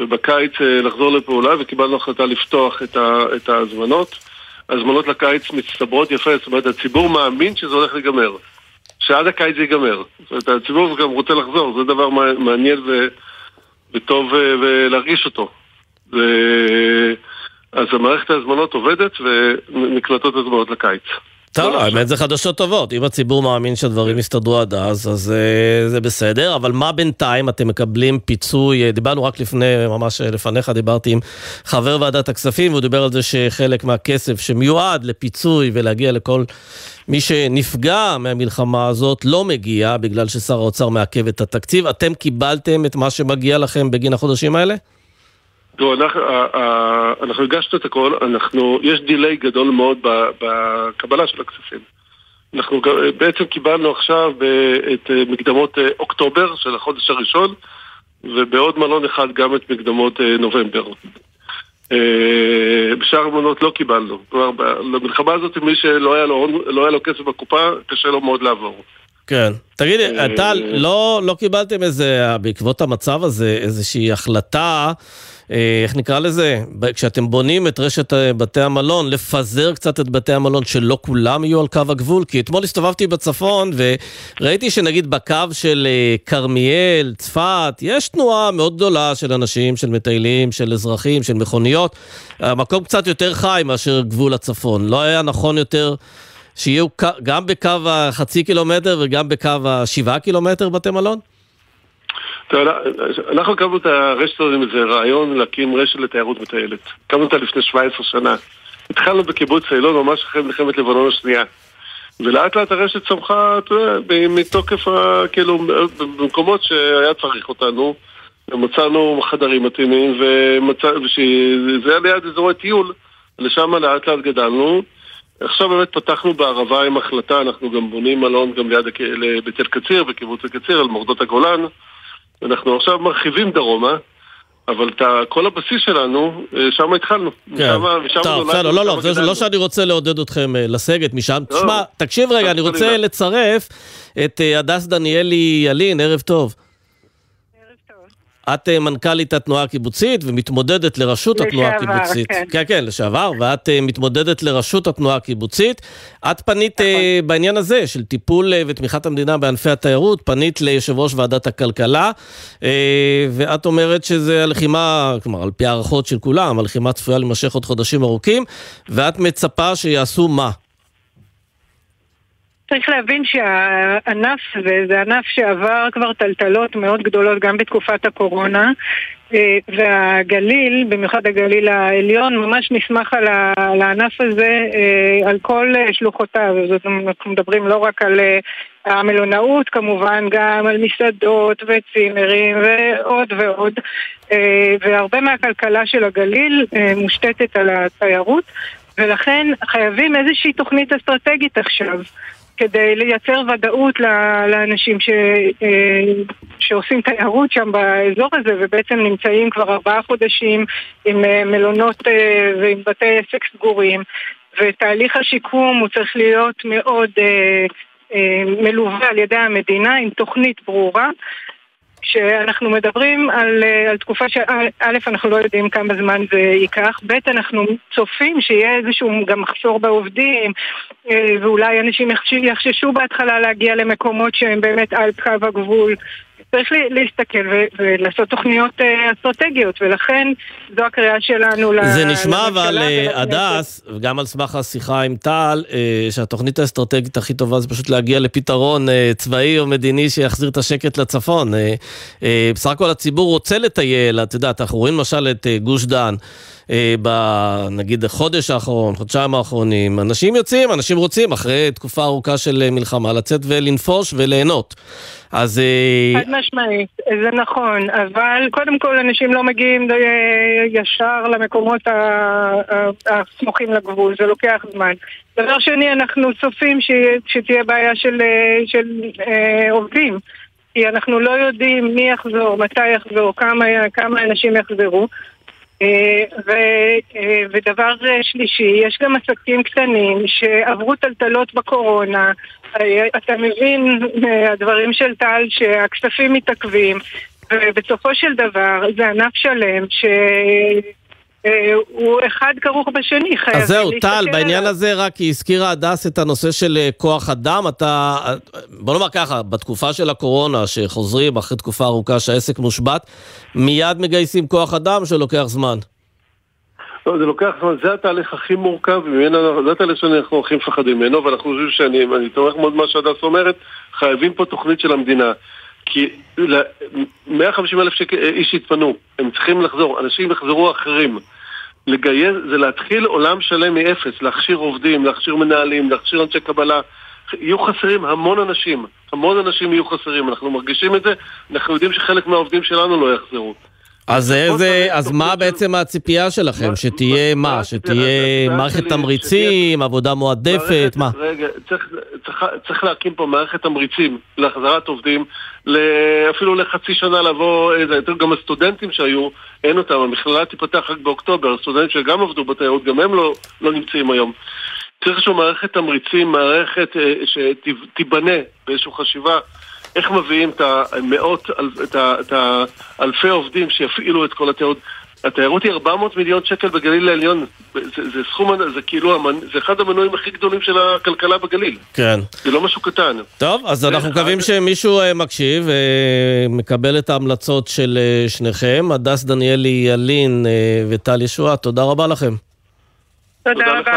ובקיץ אה, לחזור לפעולה, וקיבלנו החלטה לפתוח את, ה, את ההזמנות. ההזמנות לקיץ מצטברות יפה, זאת אומרת, הציבור מאמין שזה הולך להיגמר. שעד הקיץ זה ייגמר. זאת אומרת, הציבור גם רוצה לחזור, זה דבר מעניין ו, וטוב אה, ולהרגיש אותו. ו... אז המערכת ההזמנות עובדת ונקלטות הזמנות לקיץ. טוב, האמת זה חדשות טובות. אם הציבור מאמין שהדברים יסתדרו עד אז, אז uh, זה בסדר. אבל מה בינתיים אתם מקבלים פיצוי? אה, דיברנו רק לפני, ממש אה, לפניך, דיברתי עם חבר ועדת הכספים, והוא דיבר על זה שחלק מהכסף שמיועד לפיצוי ולהגיע לכל מי שנפגע מהמלחמה הזאת לא מגיע, בגלל ששר האוצר מעכב את התקציב. אתם קיבלתם את מה שמגיע לכם בגין החודשים האלה? תראו, אנחנו, אנחנו הגשנו את הכל, אנחנו, יש דיליי גדול מאוד בקבלה של הכספים. אנחנו בעצם קיבלנו עכשיו את מקדמות אה, אוקטובר של החודש הראשון, ובעוד מלון אחד גם את מקדמות אה, נובמבר. אה, בשאר המלונות לא קיבלנו. כלומר, למלחמה הזאת מי שלא היה לו, לא היה לו כסף בקופה, קשה לו מאוד לעבור. כן. תגידי, טל, לא, לא קיבלתם איזה, בעקבות המצב הזה, איזושהי החלטה, אה, איך נקרא לזה? כשאתם בונים את רשת אה, בתי המלון, לפזר קצת את בתי המלון, שלא כולם יהיו על קו הגבול? כי אתמול הסתובבתי בצפון, וראיתי שנגיד בקו של אה, כרמיאל, צפת, יש תנועה מאוד גדולה של אנשים, של מטיילים, של אזרחים, של מכוניות. המקום קצת יותר חי מאשר גבול הצפון. לא היה נכון יותר... שיהיו גם בקו החצי קילומטר וגם בקו השבעה קילומטר בתי מלון? אנחנו הקמנו את הרשת הזאת עם איזה רעיון להקים רשת לתיירות מטיילת. הקמנו אותה לפני 17 שנה. התחלנו בקיבוץ אילון ממש אחרי מלחמת לבנון השנייה. ולאט לאט הרשת צמחה, אתה יודע, מתוקף, כאילו, במקומות שהיה צריך אותנו. ומצאנו חדרים מתאימים, וזה היה ליד אזורי טיול, לשם לאט לאט גדלנו. עכשיו באמת פתחנו בערבה עם החלטה, אנחנו גם בונים מלון גם ליד, בתל קציר, בקיבוץ הקציר, על מורדות הגולן. אנחנו עכשיו מרחיבים דרומה, אבל את כל הבסיס שלנו, אה, שם התחלנו. כן. משם- משם טוב, בסדר, לא, לא, זה. לא שאני רוצה לעודד אתכם אה, לסגת משם. לא. תשמע, תקשיב רגע, אני רוצה. לצרף את אה, הדס דניאלי ילין, ערב טוב. את אה, מנכ"לית התנועה הקיבוצית ומתמודדת לראשות התנועה לשעבר, הקיבוצית. כן. כן, כן, לשעבר, ואת אה, מתמודדת לראשות התנועה הקיבוצית. את פנית אה, בעניין הזה של טיפול ותמיכת המדינה בענפי התיירות, פנית ליושב ראש ועדת הכלכלה, ואת אומרת שזה הלחימה, כלומר, על פי הערכות של כולם, הלחימה צפויה להימשך עוד חודשים ארוכים, ואת מצפה שיעשו מה? צריך להבין שהענף הזה זה ענף שעבר כבר טלטלות מאוד גדולות גם בתקופת הקורונה אה, והגליל, במיוחד הגליל העליון, ממש נסמך על הענף הזה אה, על כל אה, שלוחותיו. זאת אומרת, אנחנו מדברים לא רק על המלונאות כמובן, גם על מסעדות וצימרים ועוד ועוד. והרבה מהכלכלה של הגליל מושתתת על התיירות. ולכן חייבים איזושהי תוכנית אסטרטגית עכשיו. כדי לייצר ודאות לאנשים ש, אה, שעושים תיירות שם באזור הזה ובעצם נמצאים כבר ארבעה חודשים עם אה, מלונות אה, ועם בתי עסק סגורים. ותהליך השיקום הוא צריך להיות מאוד מלווה על ידי המדינה עם תוכנית ברורה שאנחנו מדברים על, אה, על תקופה שא', אנחנו לא יודעים כמה זמן זה ייקח, ב', אנחנו צופים שיהיה איזשהו גם מחסור בעובדים, אה, ואולי אנשים יחש- יחששו בהתחלה להגיע למקומות שהם באמת על קו הגבול. צריך להסתכל ו- ולעשות תוכניות אה, אסטרטגיות, ולכן זו הקריאה שלנו ל- זה נשמע אבל, לממשלה אה. הדס, וגם על סמך השיחה עם טל, אה, שהתוכנית האסטרטגית הכי טובה זה פשוט להגיע לפתרון צבאי או מדיני שיחזיר את השקט לצפון. בסך הכל הציבור רוצה לטייל, את יודעת, אנחנו רואים למשל את גוש דן. אה, בנגיד החודש האחרון, חודשיים האחרונים, אנשים יוצאים, אנשים רוצים אחרי תקופה ארוכה של אה, מלחמה לצאת ולנפוש וליהנות. אז אה, חד משמעית, זה נכון, אבל קודם כל אנשים לא מגיעים אה, ישר למקומות הסמוכים לגבול, זה לוקח זמן. דבר שני, אנחנו צופים ש- שתהיה בעיה של, של אה, עובדים, כי אנחנו לא יודעים מי יחזור, מתי יחזור, כמה, כמה אנשים יחזרו. אה, ו- אה, ודבר אה, שלישי, יש גם עסקים קטנים שעברו טלטלות בקורונה. אתה מבין מהדברים של טל שהכספים מתעכבים, ובסופו של דבר זה ענף שלם שהוא אחד כרוך בשני, חייבים אז זהו, טל, עליו. בעניין הזה רק הזכירה הדס את הנושא של אה, כוח אדם. אתה, אה, בוא נאמר ככה, בתקופה של הקורונה, שחוזרים אחרי תקופה ארוכה שהעסק מושבת, מיד מגייסים כוח אדם שלוקח זמן. לא, זה לוקח זמן, זה התהליך הכי מורכב, ממנו, זה התהליך שאנחנו הכי מפחדים ממנו, ואנחנו חושבים שאני אני תומך מאוד במה שהדס אומרת, חייבים פה תוכנית של המדינה. כי ל- 150 אלף שקל אה, איש יתפנו, הם צריכים לחזור, אנשים יחזרו אחרים. לגייס זה להתחיל עולם שלם מאפס, להכשיר עובדים, להכשיר מנהלים, להכשיר אנשי קבלה. יהיו חסרים המון אנשים, המון אנשים יהיו חסרים, אנחנו מרגישים את זה, אנחנו יודעים שחלק מהעובדים שלנו לא יחזרו. אז איזה, אז מה בעצם הציפייה שלכם? שתהיה מה? שתהיה מערכת תמריצים, עבודה מועדפת, מה? רגע, צריך, צריך, צריך להקים פה מערכת תמריצים להחזרת עובדים, אפילו לחצי שנה לבוא, גם הסטודנטים שהיו, אין אותם, המכללה תיפתח רק באוקטובר, הסטודנטים שגם עבדו בתיירות, גם הם לא, לא נמצאים היום. צריך איזושהי מערכת תמריצים, מערכת אה, שתיבנה באיזושהי חשיבה איך מביאים את המאות, את ה- את האלפי עובדים שיפעילו את כל התיירות. התיירות היא 400 מיליון שקל בגליל העליון, זה, זה סכום, זה כאילו, המנ- זה אחד המנועים הכי גדולים של הכלכלה בגליל. כן. זה לא משהו קטן. טוב, אז אנחנו מקווים שמישהו אה, מקשיב ומקבל את ההמלצות של אה, שניכם. הדס דניאלי ילין אה, וטל ישועה, תודה רבה לכם. תודה רבה.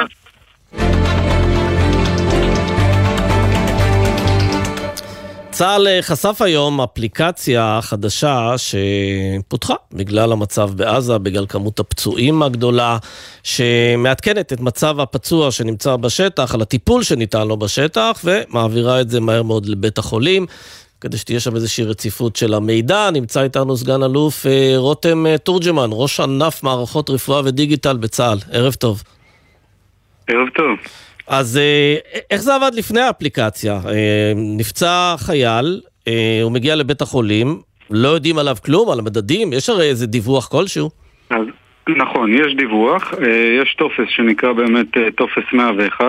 צה"ל אה, חשף היום אפליקציה חדשה שפותחה בגלל המצב בעזה, בגלל כמות הפצועים הגדולה, שמעדכנת את מצב הפצוע שנמצא בשטח, על הטיפול שניתן לו בשטח, ומעבירה את זה מהר מאוד לבית החולים. כדי שתהיה שם איזושהי רציפות של המידע. נמצא איתנו סגן אלוף אה, רותם אה, תורג'מן, ראש ענף מערכות רפואה ודיגיטל בצה"ל. ערב טוב. ערב טוב. אז אה, איך זה עבד לפני האפליקציה? אה, נפצע חייל, אה, הוא מגיע לבית החולים, לא יודעים עליו כלום, על המדדים, יש הרי איזה דיווח כלשהו. אז נכון, יש דיווח, יש טופס שנקרא באמת טופס 101,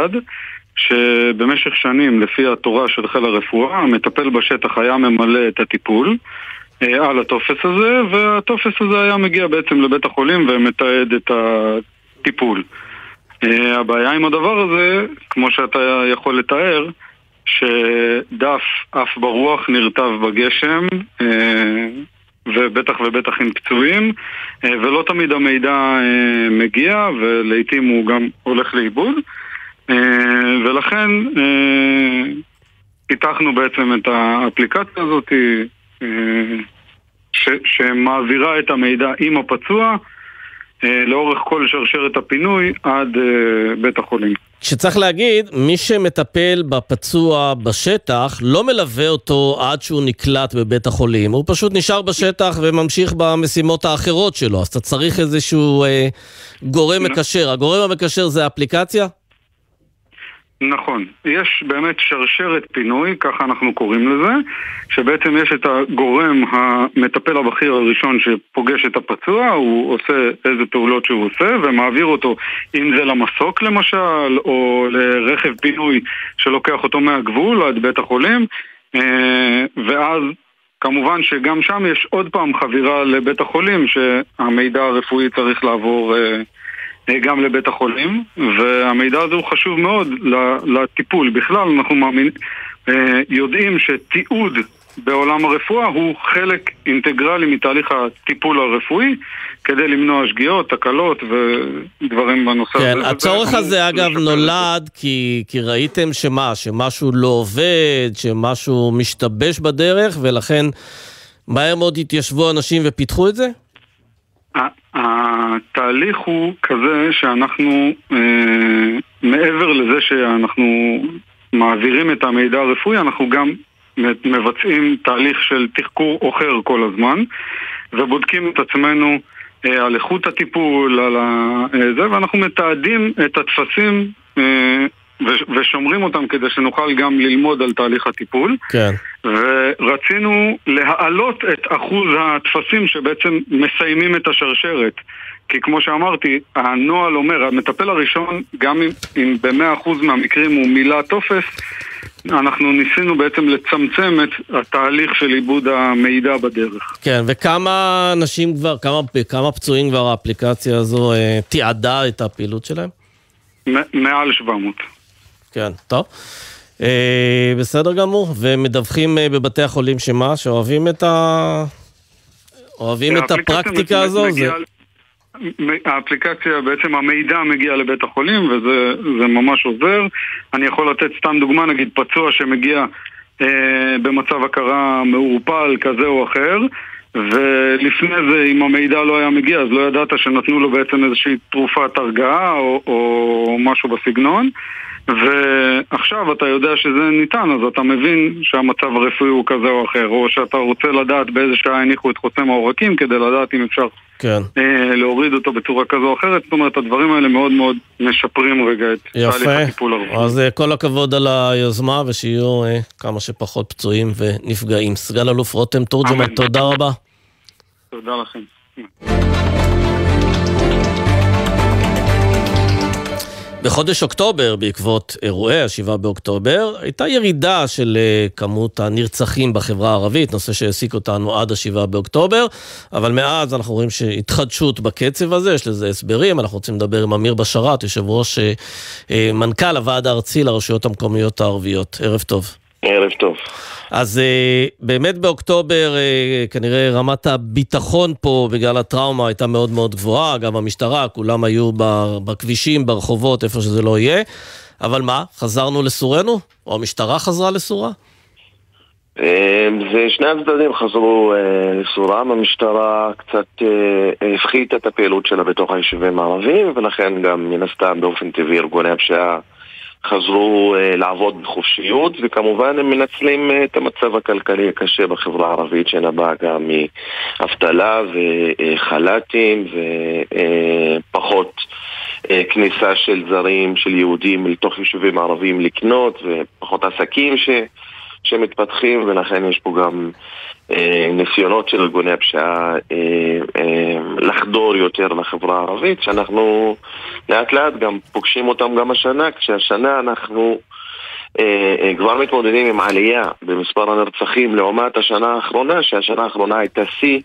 שבמשך שנים, לפי התורה של חיל הרפואה, המטפל בשטח היה ממלא את הטיפול על הטופס הזה, והטופס הזה היה מגיע בעצם לבית החולים ומתעד את הטיפול. אה, הבעיה עם הדבר הזה, כמו שאתה יכול לתאר, שדף עף ברוח נרטב בגשם, אה, ובטח ובטח עם פצועים, אה, ולא תמיד המידע מגיע, ולעיתים הוא גם הולך לאיבוד. ולכן פיתחנו בעצם את האפליקציה הזאת ש- שמעבירה את המידע עם הפצוע לאורך כל שרשרת הפינוי עד אה, בית החולים. שצריך להגיד, מי שמטפל בפצוע בשטח לא מלווה אותו עד שהוא נקלט בבית החולים, הוא פשוט נשאר בשטח וממשיך במשימות האחרות שלו, אז אתה צריך איזשהו אה, גורם מקשר. הגורם המקשר זה האפליקציה? נכון, יש באמת שרשרת פינוי, ככה אנחנו קוראים לזה, שבעצם יש את הגורם המטפל הבכיר הראשון שפוגש את הפצוע, הוא עושה איזה פעולות שהוא עושה ומעביר אותו, אם זה למסוק למשל, או לרכב פינוי שלוקח אותו מהגבול עד בית החולים, אה, ואז כמובן שגם שם יש עוד פעם חבירה לבית החולים שהמידע הרפואי צריך לעבור אה, גם לבית החולים, והמידע הזה הוא חשוב מאוד לטיפול. בכלל, אנחנו מאמין, אה, יודעים שתיעוד בעולם הרפואה הוא חלק אינטגרלי מתהליך הטיפול הרפואי, כדי למנוע שגיאות, תקלות ודברים בנושא כן, הזה. הצורך הזה אגב נולד כי, כי ראיתם שמה, שמשהו לא עובד, שמשהו משתבש בדרך, ולכן מהר מאוד התיישבו אנשים ופיתחו את זה? התהליך הוא כזה שאנחנו, אה, מעבר לזה שאנחנו מעבירים את המידע הרפואי, אנחנו גם מבצעים תהליך של תחקור אוחר כל הזמן, ובודקים את עצמנו אה, על איכות הטיפול, על ה... אה, זה, ואנחנו מתעדים את הטפסים אה, ושומרים אותם כדי שנוכל גם ללמוד על תהליך הטיפול. כן. ורצינו להעלות את אחוז הטפסים שבעצם מסיימים את השרשרת. כי כמו שאמרתי, הנוהל אומר, המטפל הראשון, גם אם, אם ב-100% מהמקרים הוא מילא טופס, אנחנו ניסינו בעצם לצמצם את התהליך של עיבוד המידע בדרך. כן, וכמה אנשים כבר, כמה, כמה פצועים כבר האפליקציה הזו אה, תיעדה את הפעילות שלהם? מ- מעל 700. כן, טוב. אה, בסדר גמור, ומדווחים אה, בבתי החולים שמה? שאוהבים את ה... אוהבים את הפרקטיקה הזו? מגיעה- זה... האפליקציה, בעצם המידע מגיע לבית החולים וזה זה ממש עוזר. אני יכול לתת סתם דוגמה, נגיד פצוע שמגיע אה, במצב הכרה מעורפל כזה או אחר, ולפני זה, אם המידע לא היה מגיע, אז לא ידעת שנתנו לו בעצם איזושהי תרופת הרגעה או, או משהו בסגנון. ועכשיו אתה יודע שזה ניתן, אז אתה מבין שהמצב הרפואי הוא כזה או אחר, או שאתה רוצה לדעת באיזה שעה הניחו את חוסם העורקים כדי לדעת אם אפשר כן. אה, להוריד אותו בצורה כזו או אחרת, זאת אומרת הדברים האלה מאוד מאוד משפרים רגע את תהליך יפה. הטיפול הרפואי. אז אה, כל הכבוד על היוזמה, ושיהיו אה, כמה שפחות פצועים ונפגעים. סגן אלוף רותם תורג'מן. תודה רבה. תודה לכם. בחודש אוקטובר, בעקבות אירועי ה-7 באוקטובר, הייתה ירידה של אה, כמות הנרצחים בחברה הערבית, נושא שהעסיק אותנו עד ה-7 באוקטובר, אבל מאז אנחנו רואים שהתחדשות בקצב הזה, יש לזה הסברים, אנחנו רוצים לדבר עם אמיר בשאראת, יושב ראש אה, אה, מנכ"ל הוועד הארצי לרשויות המקומיות הערביות. ערב טוב. ערב טוב. אז אה, באמת באוקטובר אה, כנראה רמת הביטחון פה בגלל הטראומה הייתה מאוד מאוד גבוהה, גם המשטרה, כולם היו בכבישים, ברחובות, איפה שזה לא יהיה. אבל מה, חזרנו לסורנו? או המשטרה חזרה לסורה? אה, ושני הצדדים חזרו לסורם, המשטרה קצת הפחיתה את הפעילות שלה בתוך היישובים הערביים ולכן גם מן הסתם באופן טבעי ארגוני הפשיעה חזרו אה, לעבוד בחופשיות וכמובן הם מנצלים אה, את המצב הכלכלי הקשה בחברה הערבית שנבע גם מאבטלה וחל"תים ופחות אה, כניסה של זרים, של יהודים לתוך יישובים ערביים לקנות ופחות עסקים ש... שמתפתחים ולכן יש פה גם אה, ניסיונות של ארגוני הפשיעה אה, אה, לחדור יותר לחברה הערבית שאנחנו לאט לאט גם פוגשים אותם גם השנה כשהשנה אנחנו אה, אה, כבר מתמודדים עם עלייה במספר הנרצחים לעומת השנה האחרונה שהשנה האחרונה הייתה שיא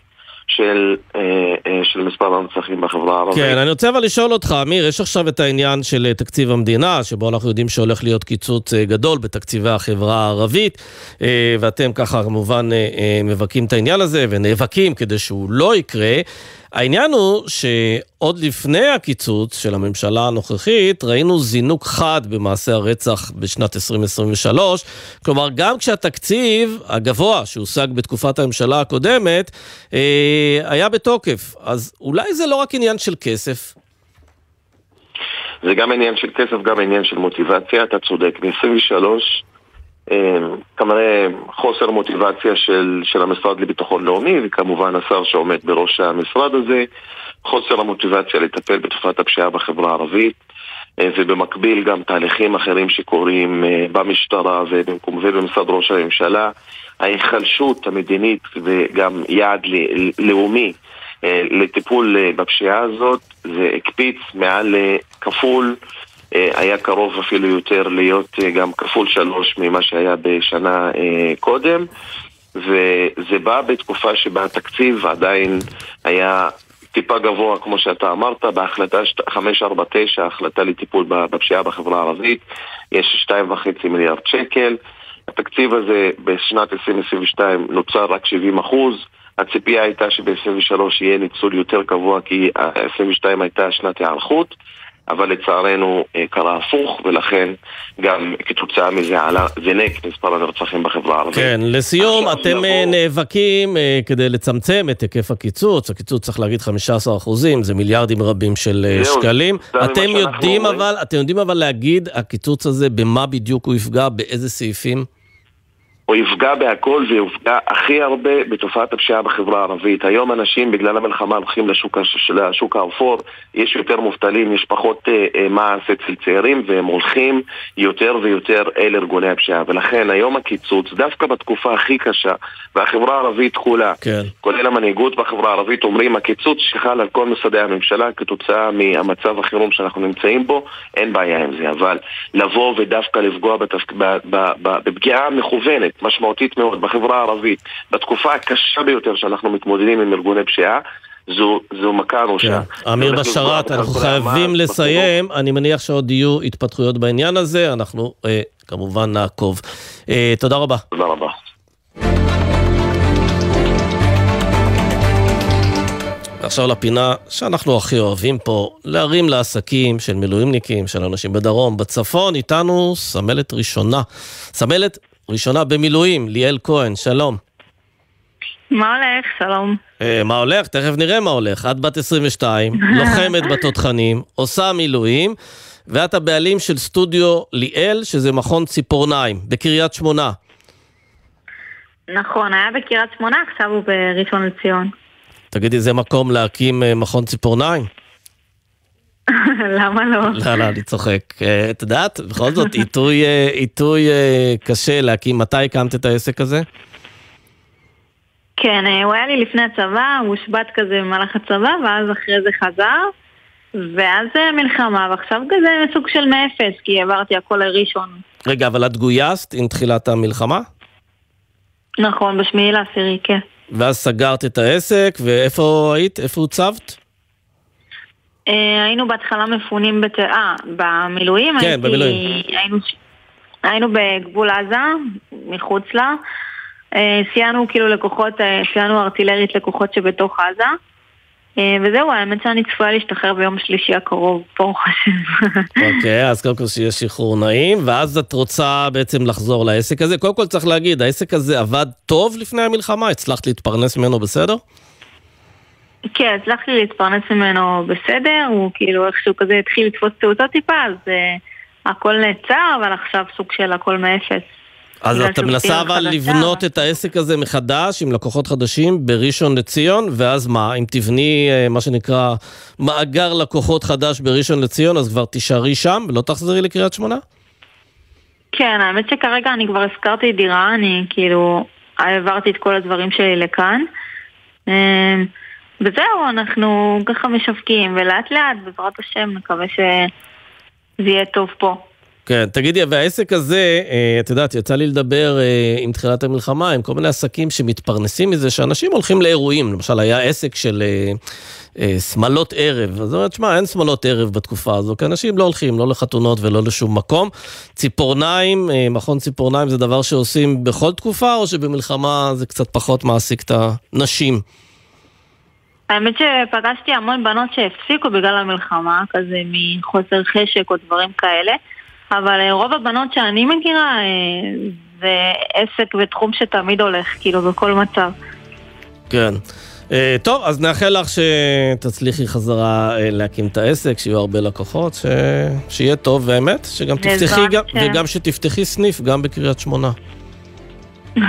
של, אה, אה, של מספר הנרצחים בחברה הערבית. כן, אני רוצה אבל לשאול אותך, אמיר, יש עכשיו את העניין של אה, תקציב המדינה, שבו אנחנו יודעים שהולך להיות קיצוץ גדול בתקציבי החברה הערבית, ואתם ככה כמובן מבכים את העניין הזה ונאבקים כדי שהוא לא יקרה. העניין הוא שעוד לפני הקיצוץ של הממשלה הנוכחית, ראינו זינוק חד במעשי הרצח בשנת 2023. כלומר, גם כשהתקציב הגבוה שהושג בתקופת הממשלה הקודמת אה, היה בתוקף. אז אולי זה לא רק עניין של כסף. זה גם עניין של כסף, גם עניין של מוטיבציה, אתה צודק. ב-23 אה, כנראה חוסר מוטיבציה של, של המשרד לביטחון לאומי וכמובן השר שעומד בראש המשרד הזה, חוסר המוטיבציה לטפל בתופעת הפשיעה בחברה הערבית אה, ובמקביל גם תהליכים אחרים שקורים אה, במשטרה ובמשרד ראש הממשלה, ההיחלשות המדינית וגם יעד לאומי אה, לטיפול בפשיעה הזאת זה הקפיץ מעל כפול היה קרוב אפילו יותר להיות אה, גם כפול שלוש ממה שהיה בשנה אה, קודם. וזה בא בתקופה שבה התקציב עדיין היה טיפה גבוה כמו שאתה אמרת בהחלטה שת- 549, החלטה לטיפול בפשיעה בחברה הערבית יש 2.5 מיליארד שקל. התקציב הזה בשנת 2022 נוצר רק 70 אחוז. הציפייה הייתה שב-23 יהיה ניצול יותר קבוע כי ה-22 הייתה שנת היערכות אבל לצערנו אה, קרה הפוך, ולכן גם כתוצאה מזה עלה, זינק מספר הנרצחים בחברה הערבית. כן, לסיום, אתם אה, נאבקים אה, כדי לצמצם את היקף הקיצוץ. הקיצוץ, צריך להגיד 15 אחוזים, זה מיליארדים רבים של זהו, שקלים. אתם יודעים. אבל, אתם יודעים אבל להגיד, הקיצוץ הזה, במה בדיוק הוא יפגע, באיזה סעיפים? הוא יפגע בהכל ויפגע הכי הרבה בתופעת הפשיעה בחברה הערבית. היום אנשים בגלל המלחמה הולכים לשוק, לשוק האפור, יש יותר מובטלים, יש פחות אה, אה, מעש אצל צעירים והם הולכים יותר ויותר אל ארגוני הפשיעה. ולכן היום הקיצוץ, דווקא בתקופה הכי קשה, והחברה הערבית כולה, כן. כולל המנהיגות בחברה הערבית, אומרים הקיצוץ שחל על כל משרדי הממשלה כתוצאה מהמצב החירום שאנחנו נמצאים בו, אין בעיה עם זה. אבל לבוא ודווקא לפגוע בתפק... בפגיעה מכוונת, משמעותית מאוד, בחברה הערבית, בתקופה הקשה ביותר שאנחנו מתמודדים עם ארגוני פשיעה, זו, זו מכה אנושה. כן. אמיר בשאראת, אנחנו חייבים בחינוך. לסיים. אני מניח שעוד יהיו התפתחויות בעניין הזה, אנחנו אה, כמובן נעקוב. אה, תודה רבה. תודה רבה. עכשיו לפינה שאנחנו הכי אוהבים פה, להרים לעסקים של מילואימניקים, של אנשים בדרום, בצפון, איתנו סמלת ראשונה. סמלת ראשונה במילואים, ליאל כהן, שלום. מה הולך? שלום. אה, מה הולך? תכף נראה מה הולך. את בת 22, <laughs> לוחמת בתותחנים, עושה מילואים, ואת הבעלים של סטודיו ליאל, שזה מכון ציפורניים, בקריית שמונה. נכון, היה בקריית שמונה, עכשיו הוא בראשון לציון. תגידי, זה מקום להקים אה, מכון ציפורניים? <laughs> למה לא? לא, לא, אני צוחק. אה, את יודעת, בכל זאת, עיתוי, אה, עיתוי אה, קשה להקים. מתי הקמת את העסק הזה? כן, הוא היה לי לפני הצבא, הוא הושבת כזה במהלך הצבא, ואז אחרי זה חזר, ואז מלחמה, ועכשיו כזה סוג של מאפס, כי העברתי הכל לראשון. רגע, אבל את גויסת עם תחילת המלחמה? נכון, בשמיעי לעשירי, כן. ואז סגרת את העסק, ואיפה היית? איפה הוצבת? אה, היינו בהתחלה מפונים בת... אה, במילואים. כן, הייתי- במילואים. היינו, היינו בגבול עזה, מחוץ לה. אה, סייענו כאילו לקוחות, אה, סייענו ארטילרית לקוחות שבתוך עזה. וזהו, האמת שאני צפויה להשתחרר ביום שלישי הקרוב, ברוך השם. אוקיי, אז קודם כל שיהיה שחרור נעים, ואז את רוצה בעצם לחזור לעסק הזה. קודם כל צריך להגיד, העסק הזה עבד טוב לפני המלחמה? הצלחת להתפרנס ממנו בסדר? כן, הצלחתי להתפרנס ממנו בסדר, הוא כאילו איכשהו כזה התחיל לתפוס תאוצות טיפה, אז אה, הכל נעצר, אבל עכשיו סוג של הכל מאפס. אז אתה מנסה סיר אבל חדשה, לבנות את העסק הזה מחדש עם לקוחות חדשים בראשון לציון, ואז מה, אם תבני אה, מה שנקרא מאגר לקוחות חדש בראשון לציון, אז כבר תישארי שם ולא תחזרי לקריית שמונה? כן, האמת שכרגע אני כבר הזכרתי דירה, אני כאילו העברתי את כל הדברים שלי לכאן. וזהו, אנחנו ככה משווקים, ולאט לאט, בעזרת השם, נקווה שזה יהיה טוב פה. כן, תגידי, והעסק הזה, אה, את יודעת, יצא לי לדבר אה, עם תחילת המלחמה, עם כל מיני עסקים שמתפרנסים מזה, שאנשים הולכים לאירועים. למשל, היה עסק של אה, אה, שמלות ערב. אז אומרת, שמע, אין שמלות ערב בתקופה הזו, כי אנשים לא הולכים, לא לחתונות ולא לשום מקום. ציפורניים, אה, מכון ציפורניים זה דבר שעושים בכל תקופה, או שבמלחמה זה קצת פחות מעסיק את הנשים? האמת שפגשתי המון בנות שהפסיקו בגלל המלחמה, כזה מחוסר חשק או דברים כאלה, אבל אה, רוב הבנות שאני מכירה אה, זה עסק ותחום שתמיד הולך, כאילו, בכל מצב. כן. אה, טוב, אז נאחל לך שתצליחי חזרה להקים את העסק, שיהיו הרבה לקוחות, ש... שיהיה טוב, והאמת, שגם תפתחי, גם, השם. וגם שתפתחי סניף גם בקריית שמונה. <laughs>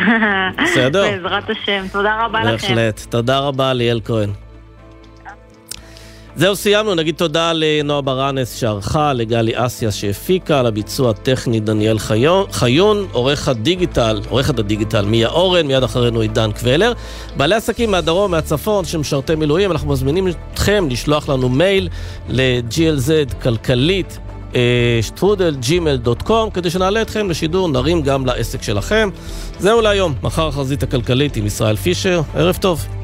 בסדר. בעזרת השם. תודה רבה לכם. בהחלט. תודה רבה, ליאל כהן. זהו, סיימנו. נגיד תודה לנועה ברנס שערכה, לגלי אסיה שהפיקה, לביצוע הטכני דניאל חיון, חיון עורך הדיגיטל, עורכת הדיגיטל מיה אורן, מיד אחרינו עידן קבלר. בעלי עסקים מהדרום, מהצפון, שמשרתי מילואים, אנחנו מזמינים אתכם לשלוח לנו מייל ל-glz כלכלית. אה, שטרודל ג'ימל דוט קום, כדי שנעלה אתכם לשידור, נרים גם לעסק שלכם. זהו להיום, מחר החזית הכלכלית עם ישראל פישר, ערב טוב.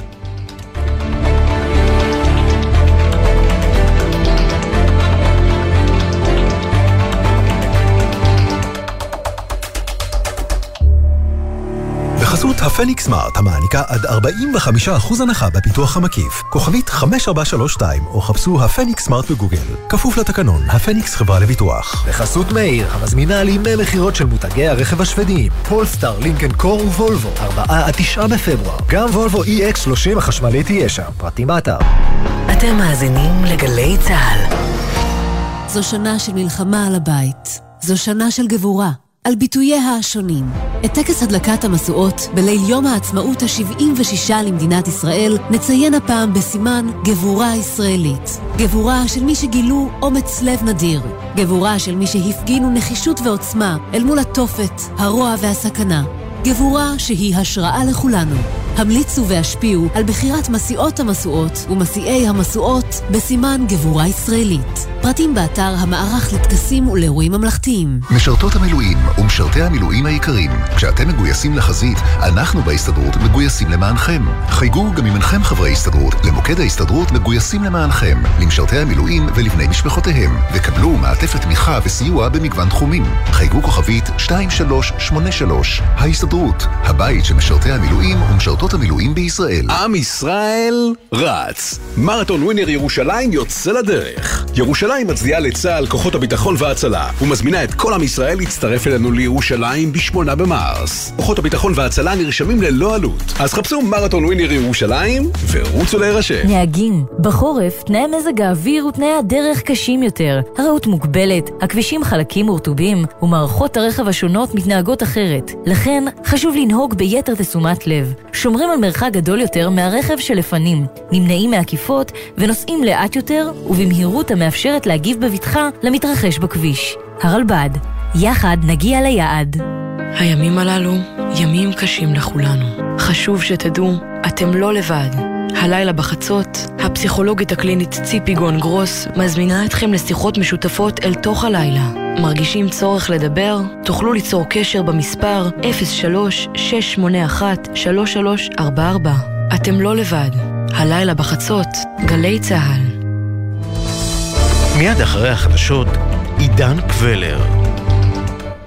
הפניקס סמארט, המעניקה עד 45% הנחה בפיתוח המקיף. כוכבית 5432, או חפשו הפניקס סמארט בגוגל. כפוף לתקנון, הפניקס חברה לביטוח. בחסות מאיר, המזמינה על ימי מכירות של מותגי הרכב השוודיים. פולסטאר, לינקן קור ווולבו, 4 עד 9 בפברואר. גם וולבו EX30 החשמלית תהיה שם, פרטים באתר. אתם מאזינים לגלי צה"ל. זו שנה של מלחמה על הבית. זו שנה של גבורה, על ביטוייה השונים. את טקס הדלקת המשואות בליל יום העצמאות ה-76 למדינת ישראל נציין הפעם בסימן גבורה ישראלית. גבורה של מי שגילו אומץ לב נדיר. גבורה של מי שהפגינו נחישות ועוצמה אל מול התופת, הרוע והסכנה. גבורה שהיא השראה לכולנו. המליצו והשפיעו על בחירת מסיעות המשואות ומסיעי המשואות בסימן גבורה ישראלית. פרטים באתר המערך לטקסים ולאירועים ממלכתיים. משרתות המילואים ומשרתי המילואים היקרים, כשאתם מגויסים לחזית, אנחנו בהסתדרות מגויסים למענכם. חייגו גם אם אינכם חברי הסתדרות, למוקד ההסתדרות מגויסים למענכם, למשרתי המילואים ולבני משפחותיהם, וקבלו מעטפת תמיכה וסיוע במגוון תחומים. חייגו כוכבית 2383. ההסתדרות, הבית של משרתי המילואים ומשרתות המילואים בישראל. עם ישראל רץ. מרתון ווינר ירושלים יוצא לדרך. ירושלים מצדיעה לצה"ל, כוחות הביטחון וההצלה, ומזמינה את כל עם ישראל להצטרף אלינו לירושלים ב-8 במרס. כוחות הביטחון וההצלה נרשמים ללא עלות. אז חפשו מרתון ווינר ירושלים ורוצו להירשם. נהגים, בחורף תנאי מזג האוויר ותנאי הדרך קשים יותר. הרעות מוגבלת, הכבישים חלקים ורטובים, ומערכות הרכב השונות מתנהגות אחרת. לכן, חשוב לנהוג ביתר תשומת לב. שומרים על מרחק גדול יותר מהרכב שלפנים, נמנעים מעקיפות ונוסעים לאט יותר ובמהירות המאפשרת להגיב בבטחה למתרחש בכביש. הרלב"ד, יחד נגיע ליעד. הימים הללו ימים קשים לכולנו. חשוב שתדעו, אתם לא לבד. הלילה בחצות. הפסיכולוגית הקלינית ציפי גון גרוס מזמינה אתכם לשיחות משותפות אל תוך הלילה. מרגישים צורך לדבר? תוכלו ליצור קשר במספר 03-681-3344. אתם לא לבד. הלילה בחצות, גלי צה"ל. מיד אחרי החדשות, עידן קבלר.